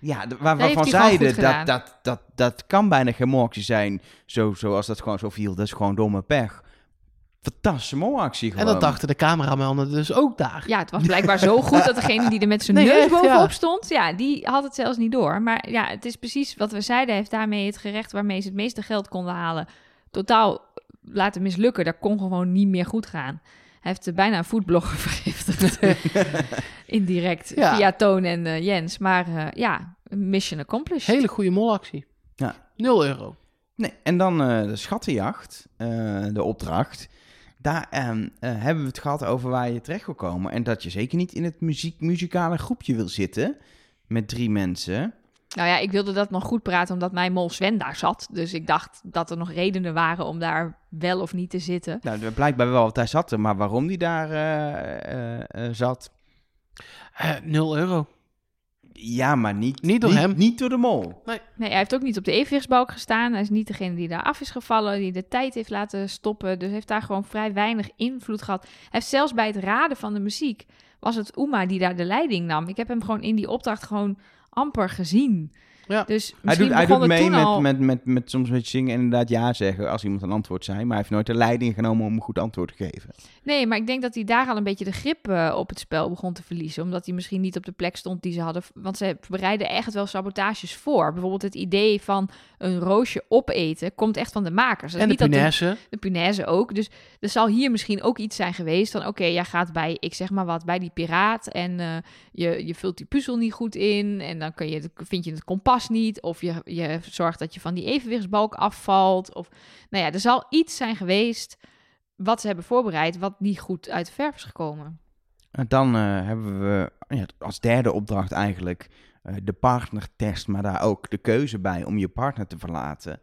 Ja, waar, waarvan zeiden dat, dat, dat, dat kan bijna geen zijn. Zo, zoals dat gewoon zo viel. Dat is gewoon domme pech. Fantastische molactie gewoon. En dat dachten de cameramannen dus ook daar. Ja, het was blijkbaar zo goed dat degene die er met zijn Nee, neus bovenop ja. stond, ja, die had het zelfs niet door. Maar ja, het is precies wat we zeiden. Heeft daarmee het gerecht waarmee ze het meeste geld konden halen, totaal laten mislukken. Dat kon gewoon niet meer goed gaan. Hij heeft eh, bijna een foodblogger vergiftigd. Indirect Ja. via Toon en eh, Jens. Maar eh, ja, mission accomplished. Hele goede molactie. Ja. 0 euro. Nee, en dan eh, de schattenjacht, eh, de opdracht. Daar ehm, eh, hebben we het gehad over waar je terecht wil komen. En dat je zeker niet in het muziek, muzikale groepje wil zitten met drie mensen. Nou ja, ik wilde dat nog goed praten omdat mijn mol Sven daar zat. Dus ik dacht dat er nog redenen waren om daar wel of niet te zitten. Nou, er- blijkbaar wel, want hij zat er. Maar waarom die daar eh, eh, zat? 0 euro. Ja, maar niet, Niet door hem. Niet door de mol. Nee, hij heeft ook niet op de evenwichtsbalk gestaan. Hij is niet degene die daar af is gevallen, die de tijd heeft laten stoppen. Dus heeft daar gewoon vrij weinig invloed gehad. Hij heeft zelfs bij het raden van de muziek, was het Uma die daar de leiding nam. Ik heb hem gewoon in die opdracht gewoon amper gezien. Ja. Dus Hij misschien doet, hij doet het mee toen met, al... met, met, met soms met zingen en inderdaad ja zeggen als iemand een antwoord zei. Maar hij heeft nooit de leiding genomen om een goed antwoord te geven. Nee, maar ik denk dat hij daar al een beetje de grip eh, op het spel begon te verliezen. Omdat hij misschien niet op de plek stond die ze hadden. Want ze bereiden echt wel sabotages voor. Bijvoorbeeld het idee van een roosje opeten komt echt van de makers. Dat is En de niet dat de- punaise. de punaise ook. Dus er zal hier misschien ook iets zijn geweest van... oké, jij gaat bij, ik zeg maar wat, bij die piraat... en eh, je, je vult die puzzel niet goed in... en dan kun je, vind je het kompas niet... of je, je zorgt dat je van die evenwichtsbalk afvalt. Of, nou ja, er zal iets zijn geweest wat ze hebben voorbereid... wat niet goed uit de verf is gekomen. En dan eh, hebben we ja, als derde opdracht eigenlijk eh, de partnertest, maar daar ook de keuze bij om je partner te verlaten.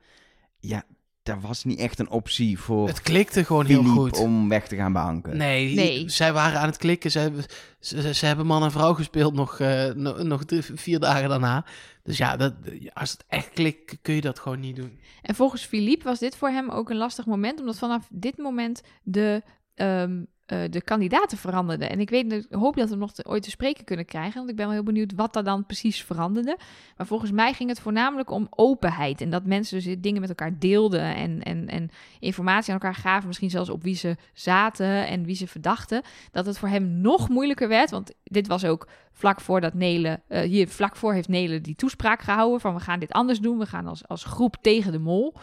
Ja, daar was niet echt een optie voor Het klikte gewoon heel goed. om weg te gaan behanken. Nee, Nee. zij waren aan het klikken. Ze hebben, ze, ze hebben man en vrouw gespeeld nog, eh, no- nog drie- vier dagen daarna. Dus ja, dat, als het echt klikt, kun je dat gewoon niet doen. En volgens Philippe was dit voor hem ook een lastig moment... omdat vanaf dit moment de... ehm, eh, de kandidaten veranderden. En ik weet, hoop dat we nog ooit te spreken kunnen krijgen. Want ik ben wel heel benieuwd wat er dan precies veranderde. Maar volgens mij ging het voornamelijk om openheid. En dat mensen dus dingen met elkaar deelden. En, en, en informatie aan elkaar gaven. Misschien zelfs op wie ze zaten en wie ze verdachten. Dat het voor hem nog moeilijker werd. Want dit was ook vlak voor dat Nele. eh, hier vlak voor heeft Nele die toespraak gehouden. Van we gaan dit anders doen. We gaan als, als groep tegen de mol.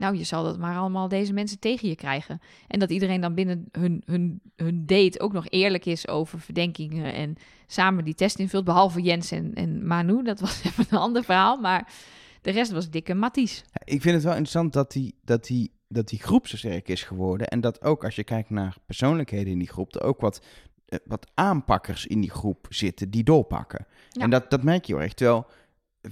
Nou, je zal dat maar allemaal deze mensen tegen je krijgen. En dat iedereen dan binnen hun, hun, hun date ook nog eerlijk is over verdenkingen. En samen die test invult. Behalve Jens en, en Manu. Dat was even een ander verhaal. Maar de rest was dikke matties. Ik vind het wel interessant dat die, dat, die, dat die groep zo sterk is geworden. En dat ook als je kijkt naar persoonlijkheden in die groep, er ook wat, eh, wat aanpakkers in die groep zitten die doorpakken. Ja. En dat, dat merk je heel erg. Terwijl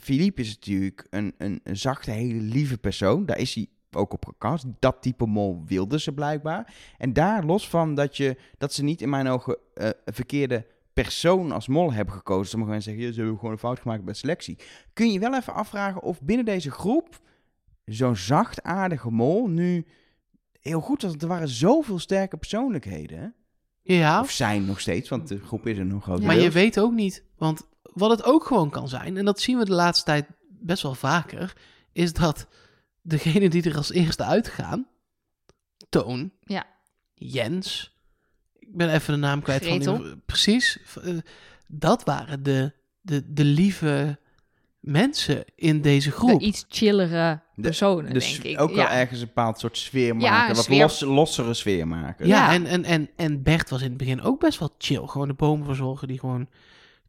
Philippe is natuurlijk een, een, een zachte, hele lieve persoon. Daar is hij ook op gekast. Dat type mol wilden ze blijkbaar. En daar los van dat, je, dat ze niet in mijn ogen eh, een verkeerde persoon als mol hebben gekozen. Sommige mensen zeggen, ze hebben gewoon een fout gemaakt bij selectie. Kun je wel even afvragen of binnen deze groep zo'n zachtaardige mol nu heel goed was. Er waren zoveel sterke persoonlijkheden. hè? Ja, Of zijn nog steeds, want de groep is er nog groot. maar je weet ook niet. Want wat het ook gewoon kan zijn, en dat zien we de laatste tijd best wel vaker, is dat degene die er als eerste uitgaan, Toon, Ja. Jens, ik ben even de naam kwijt van die, precies, eh, dat waren de, de, de lieve mensen in deze De groep. iets chillere De- personen, Dus denk ik. ook wel ja. ergens een bepaald soort sfeer maken. wat sfeer- los, lossere sfeer maken. Ja, Ja. En, en, en, en Bert was in het begin ook best wel chill. Gewoon de bomen verzorgen die gewoon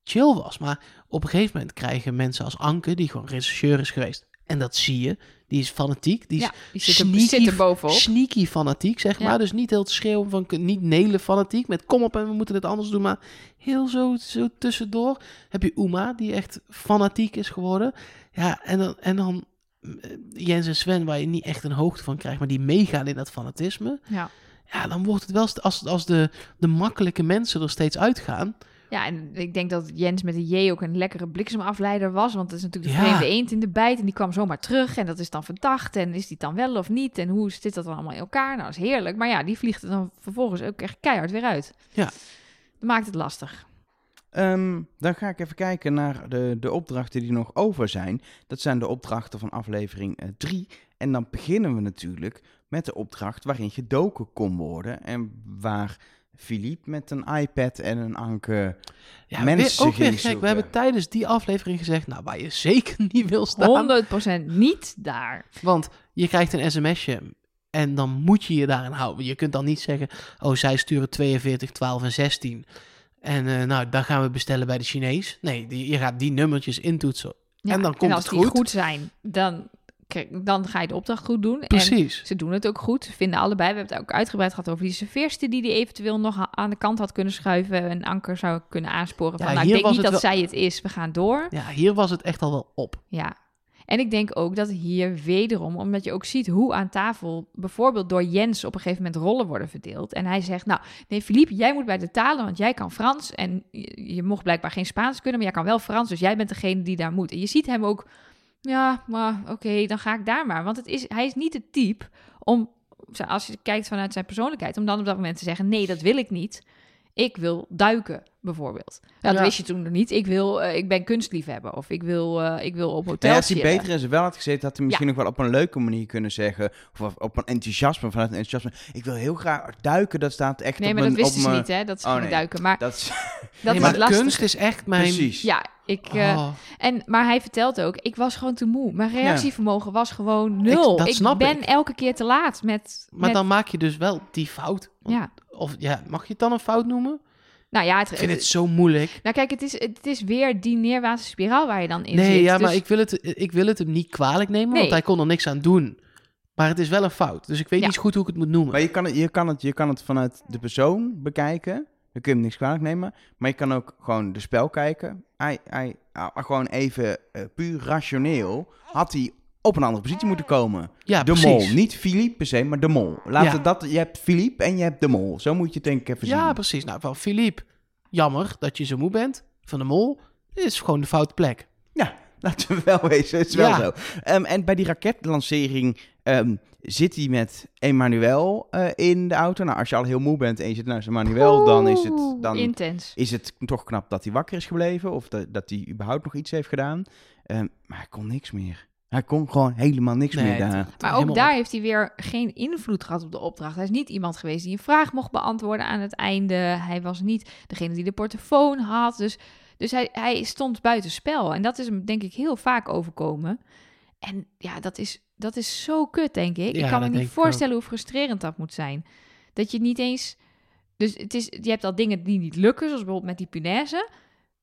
chill was. Maar op een gegeven moment krijgen mensen als Anke, die gewoon rechercheur is geweest. En dat zie je. Die is fanatiek. Die is ja, die zit er, sneaky, zit bovenop. sneaky fanatiek, zeg Ja. maar. Dus niet heel te schreeuwen van niet nelen fanatiek. Met kom op en we moeten dit anders doen. Maar heel zo, zo tussendoor heb je Uma, die echt fanatiek is geworden. Ja, en dan, en dan eh, Jens en Sven, waar je niet echt een hoogte van krijgt, maar die meegaan in dat fanatisme. Ja. Ja, dan wordt het wel, als, als de, de makkelijke mensen er steeds uitgaan. Ja, en ik denk dat Jens met de J ook een lekkere bliksemafleider was. Want het is natuurlijk de Ja. vreemde eend in de bijt. En die kwam zomaar terug. En dat is dan verdacht. En is die dan wel of niet? En hoe zit dat dan allemaal in elkaar? Nou, dat is heerlijk. Maar ja, die vliegt er dan vervolgens ook echt keihard weer uit. Ja. Dat maakt het lastig. Ehm, dan ga ik even kijken naar de, de opdrachten die nog over zijn. Dat zijn de opdrachten van aflevering 3. en dan beginnen we natuurlijk met de opdracht waarin gedoken kon worden. En waar Philippe met een iPad en een anke Ja, mensen weer, ook weer gek. zoeken. We hebben tijdens die aflevering gezegd, nou, waar je zeker niet wil staan. 100% niet daar. Want je krijgt een sms'je en dan moet je je daarin houden. Je kunt dan niet zeggen, oh, zij sturen 42, 12 en 16. En eh, nou, dan gaan we bestellen bij de Chinees. Nee, die, je gaat die nummertjes intoetsen. Ja, En dan komt als het die goed. goed zijn, dan, dan ga je de opdracht goed doen. En Precies. ze doen het ook goed. Ze vinden allebei. We hebben het ook uitgebreid gehad over die serveerster die die eventueel nog aan de kant had kunnen schuiven. Een anker zou kunnen aansporen van, Ja, nou, ik denk niet dat wel- zij het is. We gaan door. Ja, hier was het echt al wel op. Ja. En ik denk ook dat hier wederom, omdat je ook ziet hoe aan tafel bijvoorbeeld door Jens op een gegeven moment rollen worden verdeeld. En hij zegt, nou, nee Philippe, jij moet bij de talen, want jij kan Frans. En je, je mocht blijkbaar geen Spaans kunnen, maar jij kan wel Frans. Dus jij bent degene die daar moet. En je ziet hem ook, ja, maar oké, dan ga ik daar maar. Want het is, hij is niet het type om, als je kijkt vanuit zijn persoonlijkheid, om dan op dat moment te zeggen, nee, dat wil ik niet. Ik wil duiken, bijvoorbeeld. Nou, dat Ja. wist je toen nog niet. Ik, wil, eh, ik ben kunstliefhebber. Of ik wil, eh, ik wil op Nou hotel ja, als hij beter in zijn wel had gezeten, had hij misschien nog wel op een leuke manier kunnen zeggen. Of op een enthousiasme, vanuit een enthousiasme. Ik wil heel graag duiken, dat staat echt Nee, op maar dat wisten ze niet, hè? Dat ze Oh, nee. duiken. Maar Dat is, dat nee, maar kunst is echt mijn... precies. Ja, ik... eh, Oh. en, maar hij vertelt ook, ik was gewoon te moe. Mijn reactievermogen was gewoon nul. dat ik snap ben ik. elke keer te laat met... Maar met- dan maak je dus wel die fout. Ja, Of ja, mag je het dan een fout noemen? Nou ja, het, Ik vind het zo moeilijk. nou kijk, het is, het is weer die neerwaartse spiraal waar je dan in Nee, zit. ja, Dus- maar ik wil, het, ik wil het hem niet kwalijk nemen, Nee. want hij kon er niks aan doen. Maar het is wel een fout. Dus ik weet Ja. niet goed hoe ik het moet noemen. Maar je kan, het, je, kan het, je kan het vanuit de persoon bekijken. Dan kun je hem niks kwalijk nemen. Maar je kan ook gewoon de spel kijken. Hij, hij, ah, gewoon even eh, puur rationeel. Had hij op een andere positie moeten komen. ja, de precies. mol. Niet Philippe per se, maar de mol. Laten Ja. we dat, je hebt Philippe en je hebt de mol. Zo moet je het denk ik even zien. Ja, precies. Nou, van Philippe, jammer dat je zo moe bent. Van de mol, dit is gewoon de foute plek. Ja, laten we wel wezen. Het is wel Ja. zo. Ehm, en bij die raketlancering ehm, zit hij met Emmanuel eh, in de auto. Nou, als je al heel moe bent en je zit naast Emmanuel, dan is het... Dan Intens. is het toch knap dat hij wakker is gebleven. Of dat, dat hij überhaupt nog iets heeft gedaan. Ehm, maar hij kon niks meer. Hij kon gewoon helemaal niks Nee, meer daar. Maar Helemaal ook daar op. heeft hij weer geen invloed gehad op de opdracht. Hij is niet iemand geweest die een vraag mocht beantwoorden aan het einde. Hij was niet degene die de portofoon had. Dus, dus hij, hij stond buitenspel. En dat is hem denk ik heel vaak overkomen. En ja, dat is, dat is zo kut, denk ik. Ja, ik kan me niet voorstellen hoe frustrerend dat moet zijn. Dat je niet eens... Dus het is, je hebt al dingen die niet lukken, zoals bijvoorbeeld met die punaise.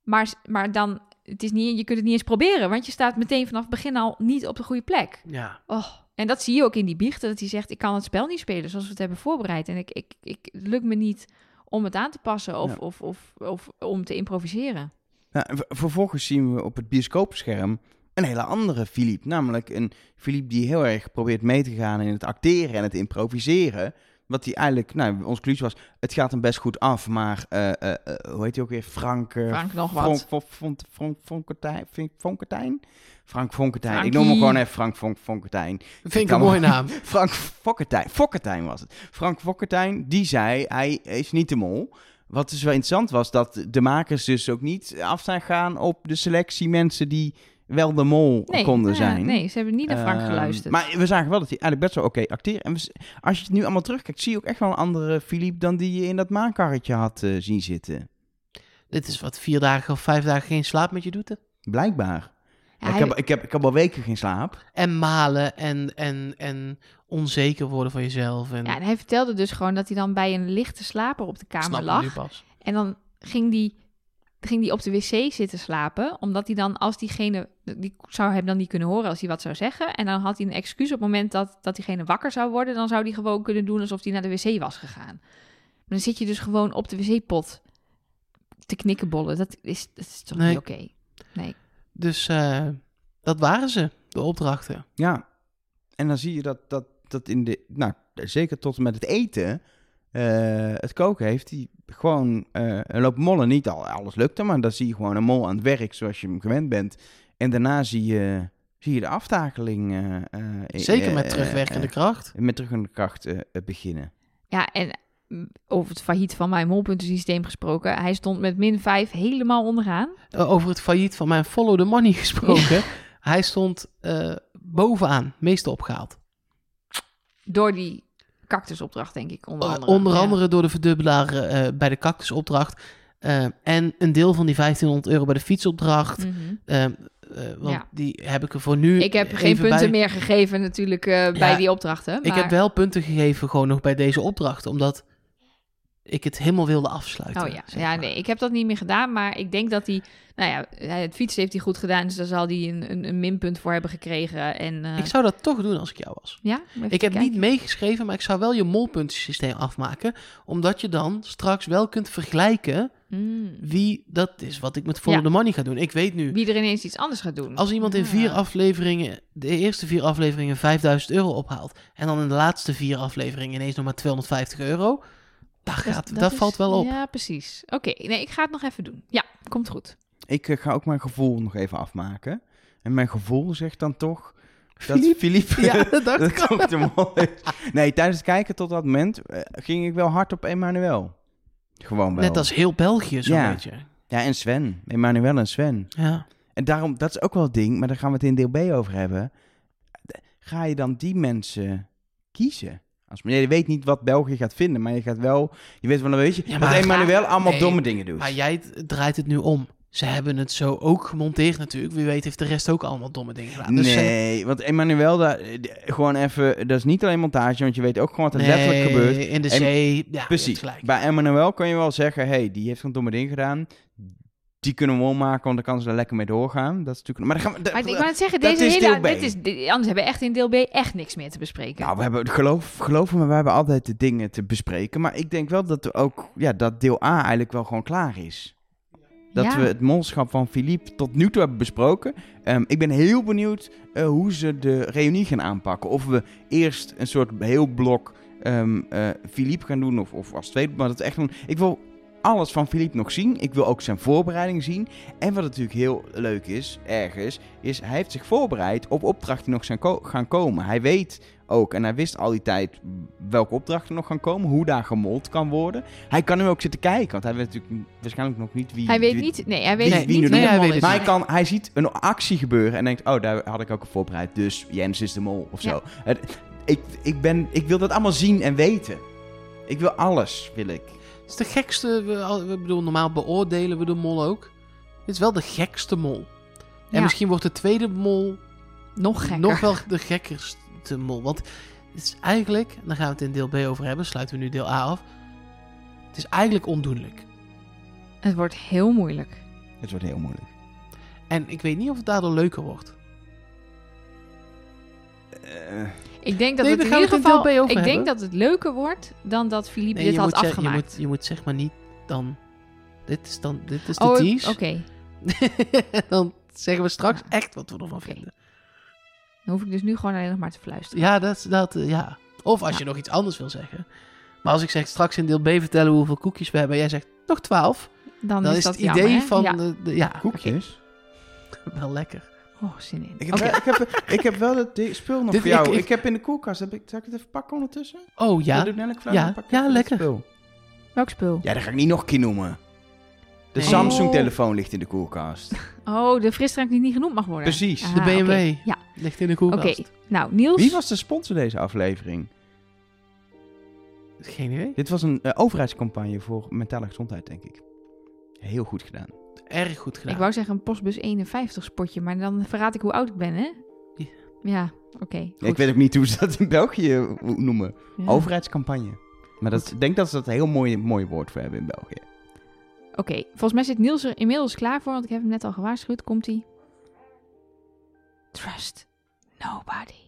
Maar, maar dan, het is niet, je kunt het niet eens proberen, want je staat meteen vanaf het begin al niet op de goede plek. Ja. Oh, en dat zie je ook in die biechten, dat hij zegt, ik kan het spel niet spelen zoals we het hebben voorbereid. En ik, ik, ik, het lukt me niet om het aan te passen of, Ja. of, of, of om te improviseren. Nou, en ver- vervolgens zien we op het bioscoopscherm een hele andere Philippe. Namelijk een Philippe die heel erg probeert mee te gaan in het acteren en het improviseren. Wat hij eigenlijk, nou, onze conclusie was, het gaat hem best goed af, maar eh, eh, eh, hoe heet hij ook weer? Frank... eh, Frank nog wat. Frank, Von- Von- Von- Fonketijn? Vink- Fonketijn? Frank Fonketijn. Ik noem hem gewoon even Frank Von- Fonketijn. Vind ik een mooie naam. Frank Fokketijn. Fokketijn was het. Frank Fokketijn, die zei, hij is niet de mol. Wat dus wel interessant was, dat de makers dus ook niet af zijn gaan op de selectie mensen die wel de mol Nee, konden nou ja, zijn. Nee, ze hebben niet naar Frank Ehm, geluisterd. Maar we zagen wel dat hij eigenlijk best wel oké acteert. En we als je het nu allemaal terugkijkt, zie je ook echt wel een andere Philippe dan die je in dat maankarretje had eh, zien zitten. Dit is wat vier dagen of vijf dagen geen slaap met je doet. hè? Blijkbaar. Ja, ik, hij- heb, ik, heb, ik heb al weken geen slaap. En malen en, en, en onzeker worden van jezelf. En ja, en hij vertelde dus gewoon dat hij dan bij een lichte slaper op de kamer snap je lag. nu pas. En dan ging die, ging die op de wc zitten slapen. Omdat hij dan, als diegene, die zou hem dan niet kunnen horen als hij wat zou zeggen. En dan had hij een excuus op het moment dat, dat diegene wakker zou worden. Dan zou hij gewoon kunnen doen alsof hij naar de wc was gegaan. Maar dan zit je dus gewoon op de wc-pot te knikkenbollen. Dat is, dat is toch Nee. niet oké? Nee. Dus eh, dat waren ze, de opdrachten. Ja, en dan zie je dat, dat, dat in de, nou, zeker tot en met het eten, eh, het koken heeft hij gewoon eh, een loop mollen. Niet al, alles lukte, maar dan zie je gewoon een mol aan het werk zoals je hem gewend bent. En daarna zie je, zie je de aftakeling. eh, eh, Zeker met terugwerkende kracht. met terugwerkende kracht beginnen. Ja, en mm, over het failliet van mijn molpuntensysteem gesproken. Hij stond met min 5 helemaal onderaan. Over het failliet van mijn follow the money gesproken. Hij stond eh, bovenaan, meeste opgehaald. Door die cactusopdracht, denk ik, onder Eh, andere. onder Ja. andere door de verdubbelaar eh, bij de cactusopdracht. Eh, en een deel van die 1500 euro bij de fietsopdracht. Mhm. Eh, want Ja. die heb ik er voor nu. Ik heb geen punten bij. meer gegeven natuurlijk bij die opdrachten. Ik maar- heb wel punten gegeven gewoon nog bij deze opdracht. Omdat ik het helemaal wilde afsluiten. Oh ja, zeg ja nee, ik heb dat niet meer gedaan, maar ik denk dat hij, nou ja, het fietsen heeft hij goed gedaan, dus daar zal hij een, een, een minpunt voor hebben gekregen. En, eh, Ik zou dat toch doen als ik jou was. ja, Ik heb kijken. niet meegeschreven, maar ik zou wel je molpuntensysteem afmaken. Omdat je dan straks wel kunt vergelijken Mm. wie dat is wat ik met Follow Ja. the Money ga doen. Ik weet nu, Wie er ineens iets anders gaat doen. als iemand in Ah. vier afleveringen, de eerste vier afleveringen 5000 euro ophaalt. En dan in de laatste vier afleveringen ineens nog maar 250 euro. Dat, gaat, dat, is- valt wel op. Ja, precies. Oké, nee, ik ga het nog even doen. Ja, komt goed. Ik eh, ga ook mijn gevoel nog even afmaken. En mijn gevoel zegt dan toch dat Philippe? Ja, dat mol is. Nee, tijdens het kijken tot dat moment eh, ging ik wel hard op Emmanuel. Gewoon wel. Net als heel België zo'n Ja. beetje. Ja, en Sven. Emmanuel en Sven. Ja. En daarom, dat is ook wel het ding, maar daar gaan we het in deel B over hebben. Ga je dan die mensen kiezen? Als, nee, je weet niet wat België gaat vinden, maar je gaat wel... Je weet wel een beetje Ja, dat maar- Emmanuel allemaal Nee, domme dingen doet. Maar jij draait het nu om. Ze hebben het zo ook gemonteerd natuurlijk. Wie weet heeft de rest ook allemaal domme dingen gedaan. Dus ze- nee, want Emmanuel, daar, gewoon even... Dat is niet alleen montage, want je weet ook gewoon wat er letterlijk Nee, gebeurt. in de En- zee. Ja, Precies. gelijk. Bij Emmanuel kan je wel zeggen, hey, die heeft een domme ding gedaan. Die kunnen we ommaken, want dan kan ze er lekker mee doorgaan. Dat is natuurlijk... Maar dan gaan we... Maar ik wou net zeggen, deze is hele... Dit is, anders hebben we echt in deel B echt niks meer te bespreken. Nou, we hebben, geloof, geloof me, we hebben altijd de dingen te bespreken. Maar ik denk wel dat we ook, ja, dat deel A eigenlijk wel gewoon klaar is. Dat Ja. we het molschap van Philippe tot nu toe hebben besproken. Ehm, ik ben heel benieuwd eh, hoe ze de reunie gaan aanpakken. Of we eerst een soort heel blok ehm eh, Philippe gaan doen, of, of als tweede. Maar dat echt een, ik wil alles van Philippe nog zien. Ik wil ook zijn voorbereiding zien. En wat natuurlijk heel leuk is, ergens, is hij heeft zich voorbereid op opdrachten die nog zijn ko- gaan komen. Hij weet ook, en hij wist al die tijd welke opdrachten nog gaan komen, hoe daar gemold kan worden. Hij kan nu ook zitten kijken, want hij weet natuurlijk waarschijnlijk nog niet wie... hij weet wie- niet... Nee, hij weet wie- niet wie nu wie de de mol mol is. is. Maar hij, kan, hij ziet een actie gebeuren en denkt, oh, daar had ik ook op voorbereid, dus Jens is de mol of zo. Het, ik, ik, ben, ik wil dat allemaal zien en weten. Ik wil alles, wil ik. Het is de gekste. We, we bedoel, normaal beoordelen we de mol ook. Het is wel de gekste mol. En Ja. misschien wordt de tweede mol Nog gekker. nog wel de gekkerste mol. Want het is eigenlijk, en daar gaan we het in deel B over hebben, sluiten we nu deel A af. Het is eigenlijk ondoenlijk. Het wordt heel moeilijk. Het wordt heel moeilijk. En ik weet niet of het daardoor leuker wordt. Eh, Ik denk dat Nee, het in ieder geval... Ik denk dat het leuker wordt dan dat Philippe Nee, dit je, had moet, je, je, afgemaakt. moet, je moet zeg maar niet dan... Dit is dan dit is de oh, tease. oké. dan zeggen we straks echt wat we ervan Oké. vinden. Dan hoef ik dus nu gewoon alleen nog maar te fluisteren. Ja, dat, is- dat, eh, ja. Of als Ja. je nog iets anders wil zeggen. Maar als ik zeg straks in deel B vertellen hoeveel koekjes we hebben... en jij zegt nog 12... Dan, dan is, is dat het idee jammer, van... Ja. De, de- ja, koekjes? wel lekker. Oh, zin in. Ik heb, Oké. wel- ik, heb, ik heb wel spul nog Dit- voor jou. ik- Ik, ik- heb in de koelkast, heb ik, zal ik het even pakken ondertussen? Oh ja? Ja, pak ik ja, het lekker. spul. Welk spul? Ja, dat ga ik niet nog een keer noemen. De Nee. Samsung-telefoon ligt in de koelkast. Oh, de frisdrank die niet genoemd mag worden. Precies. Ah, de BMW oké. Ja, ligt in de oké. koelkast. Nou, Niels. Wie was de sponsor deze aflevering? Geen idee. Dit was een eh, overheidscampagne voor mentale gezondheid, denk ik. Heel goed gedaan. Erg goed gedaan. Ik wou zeggen een postbus 51 spotje, maar dan verraad ik hoe oud ik ben, hè? Ja. Ja, oké. Ik weet ook niet hoe ze dat in België noemen. Ja. Overheidscampagne. Maar dat, ik denk dat ze dat een heel mooi, mooi woord voor hebben in België. Oké, volgens mij zit Niels er inmiddels klaar voor, want ik heb hem net al gewaarschuwd. Komt-ie. Trust nobody.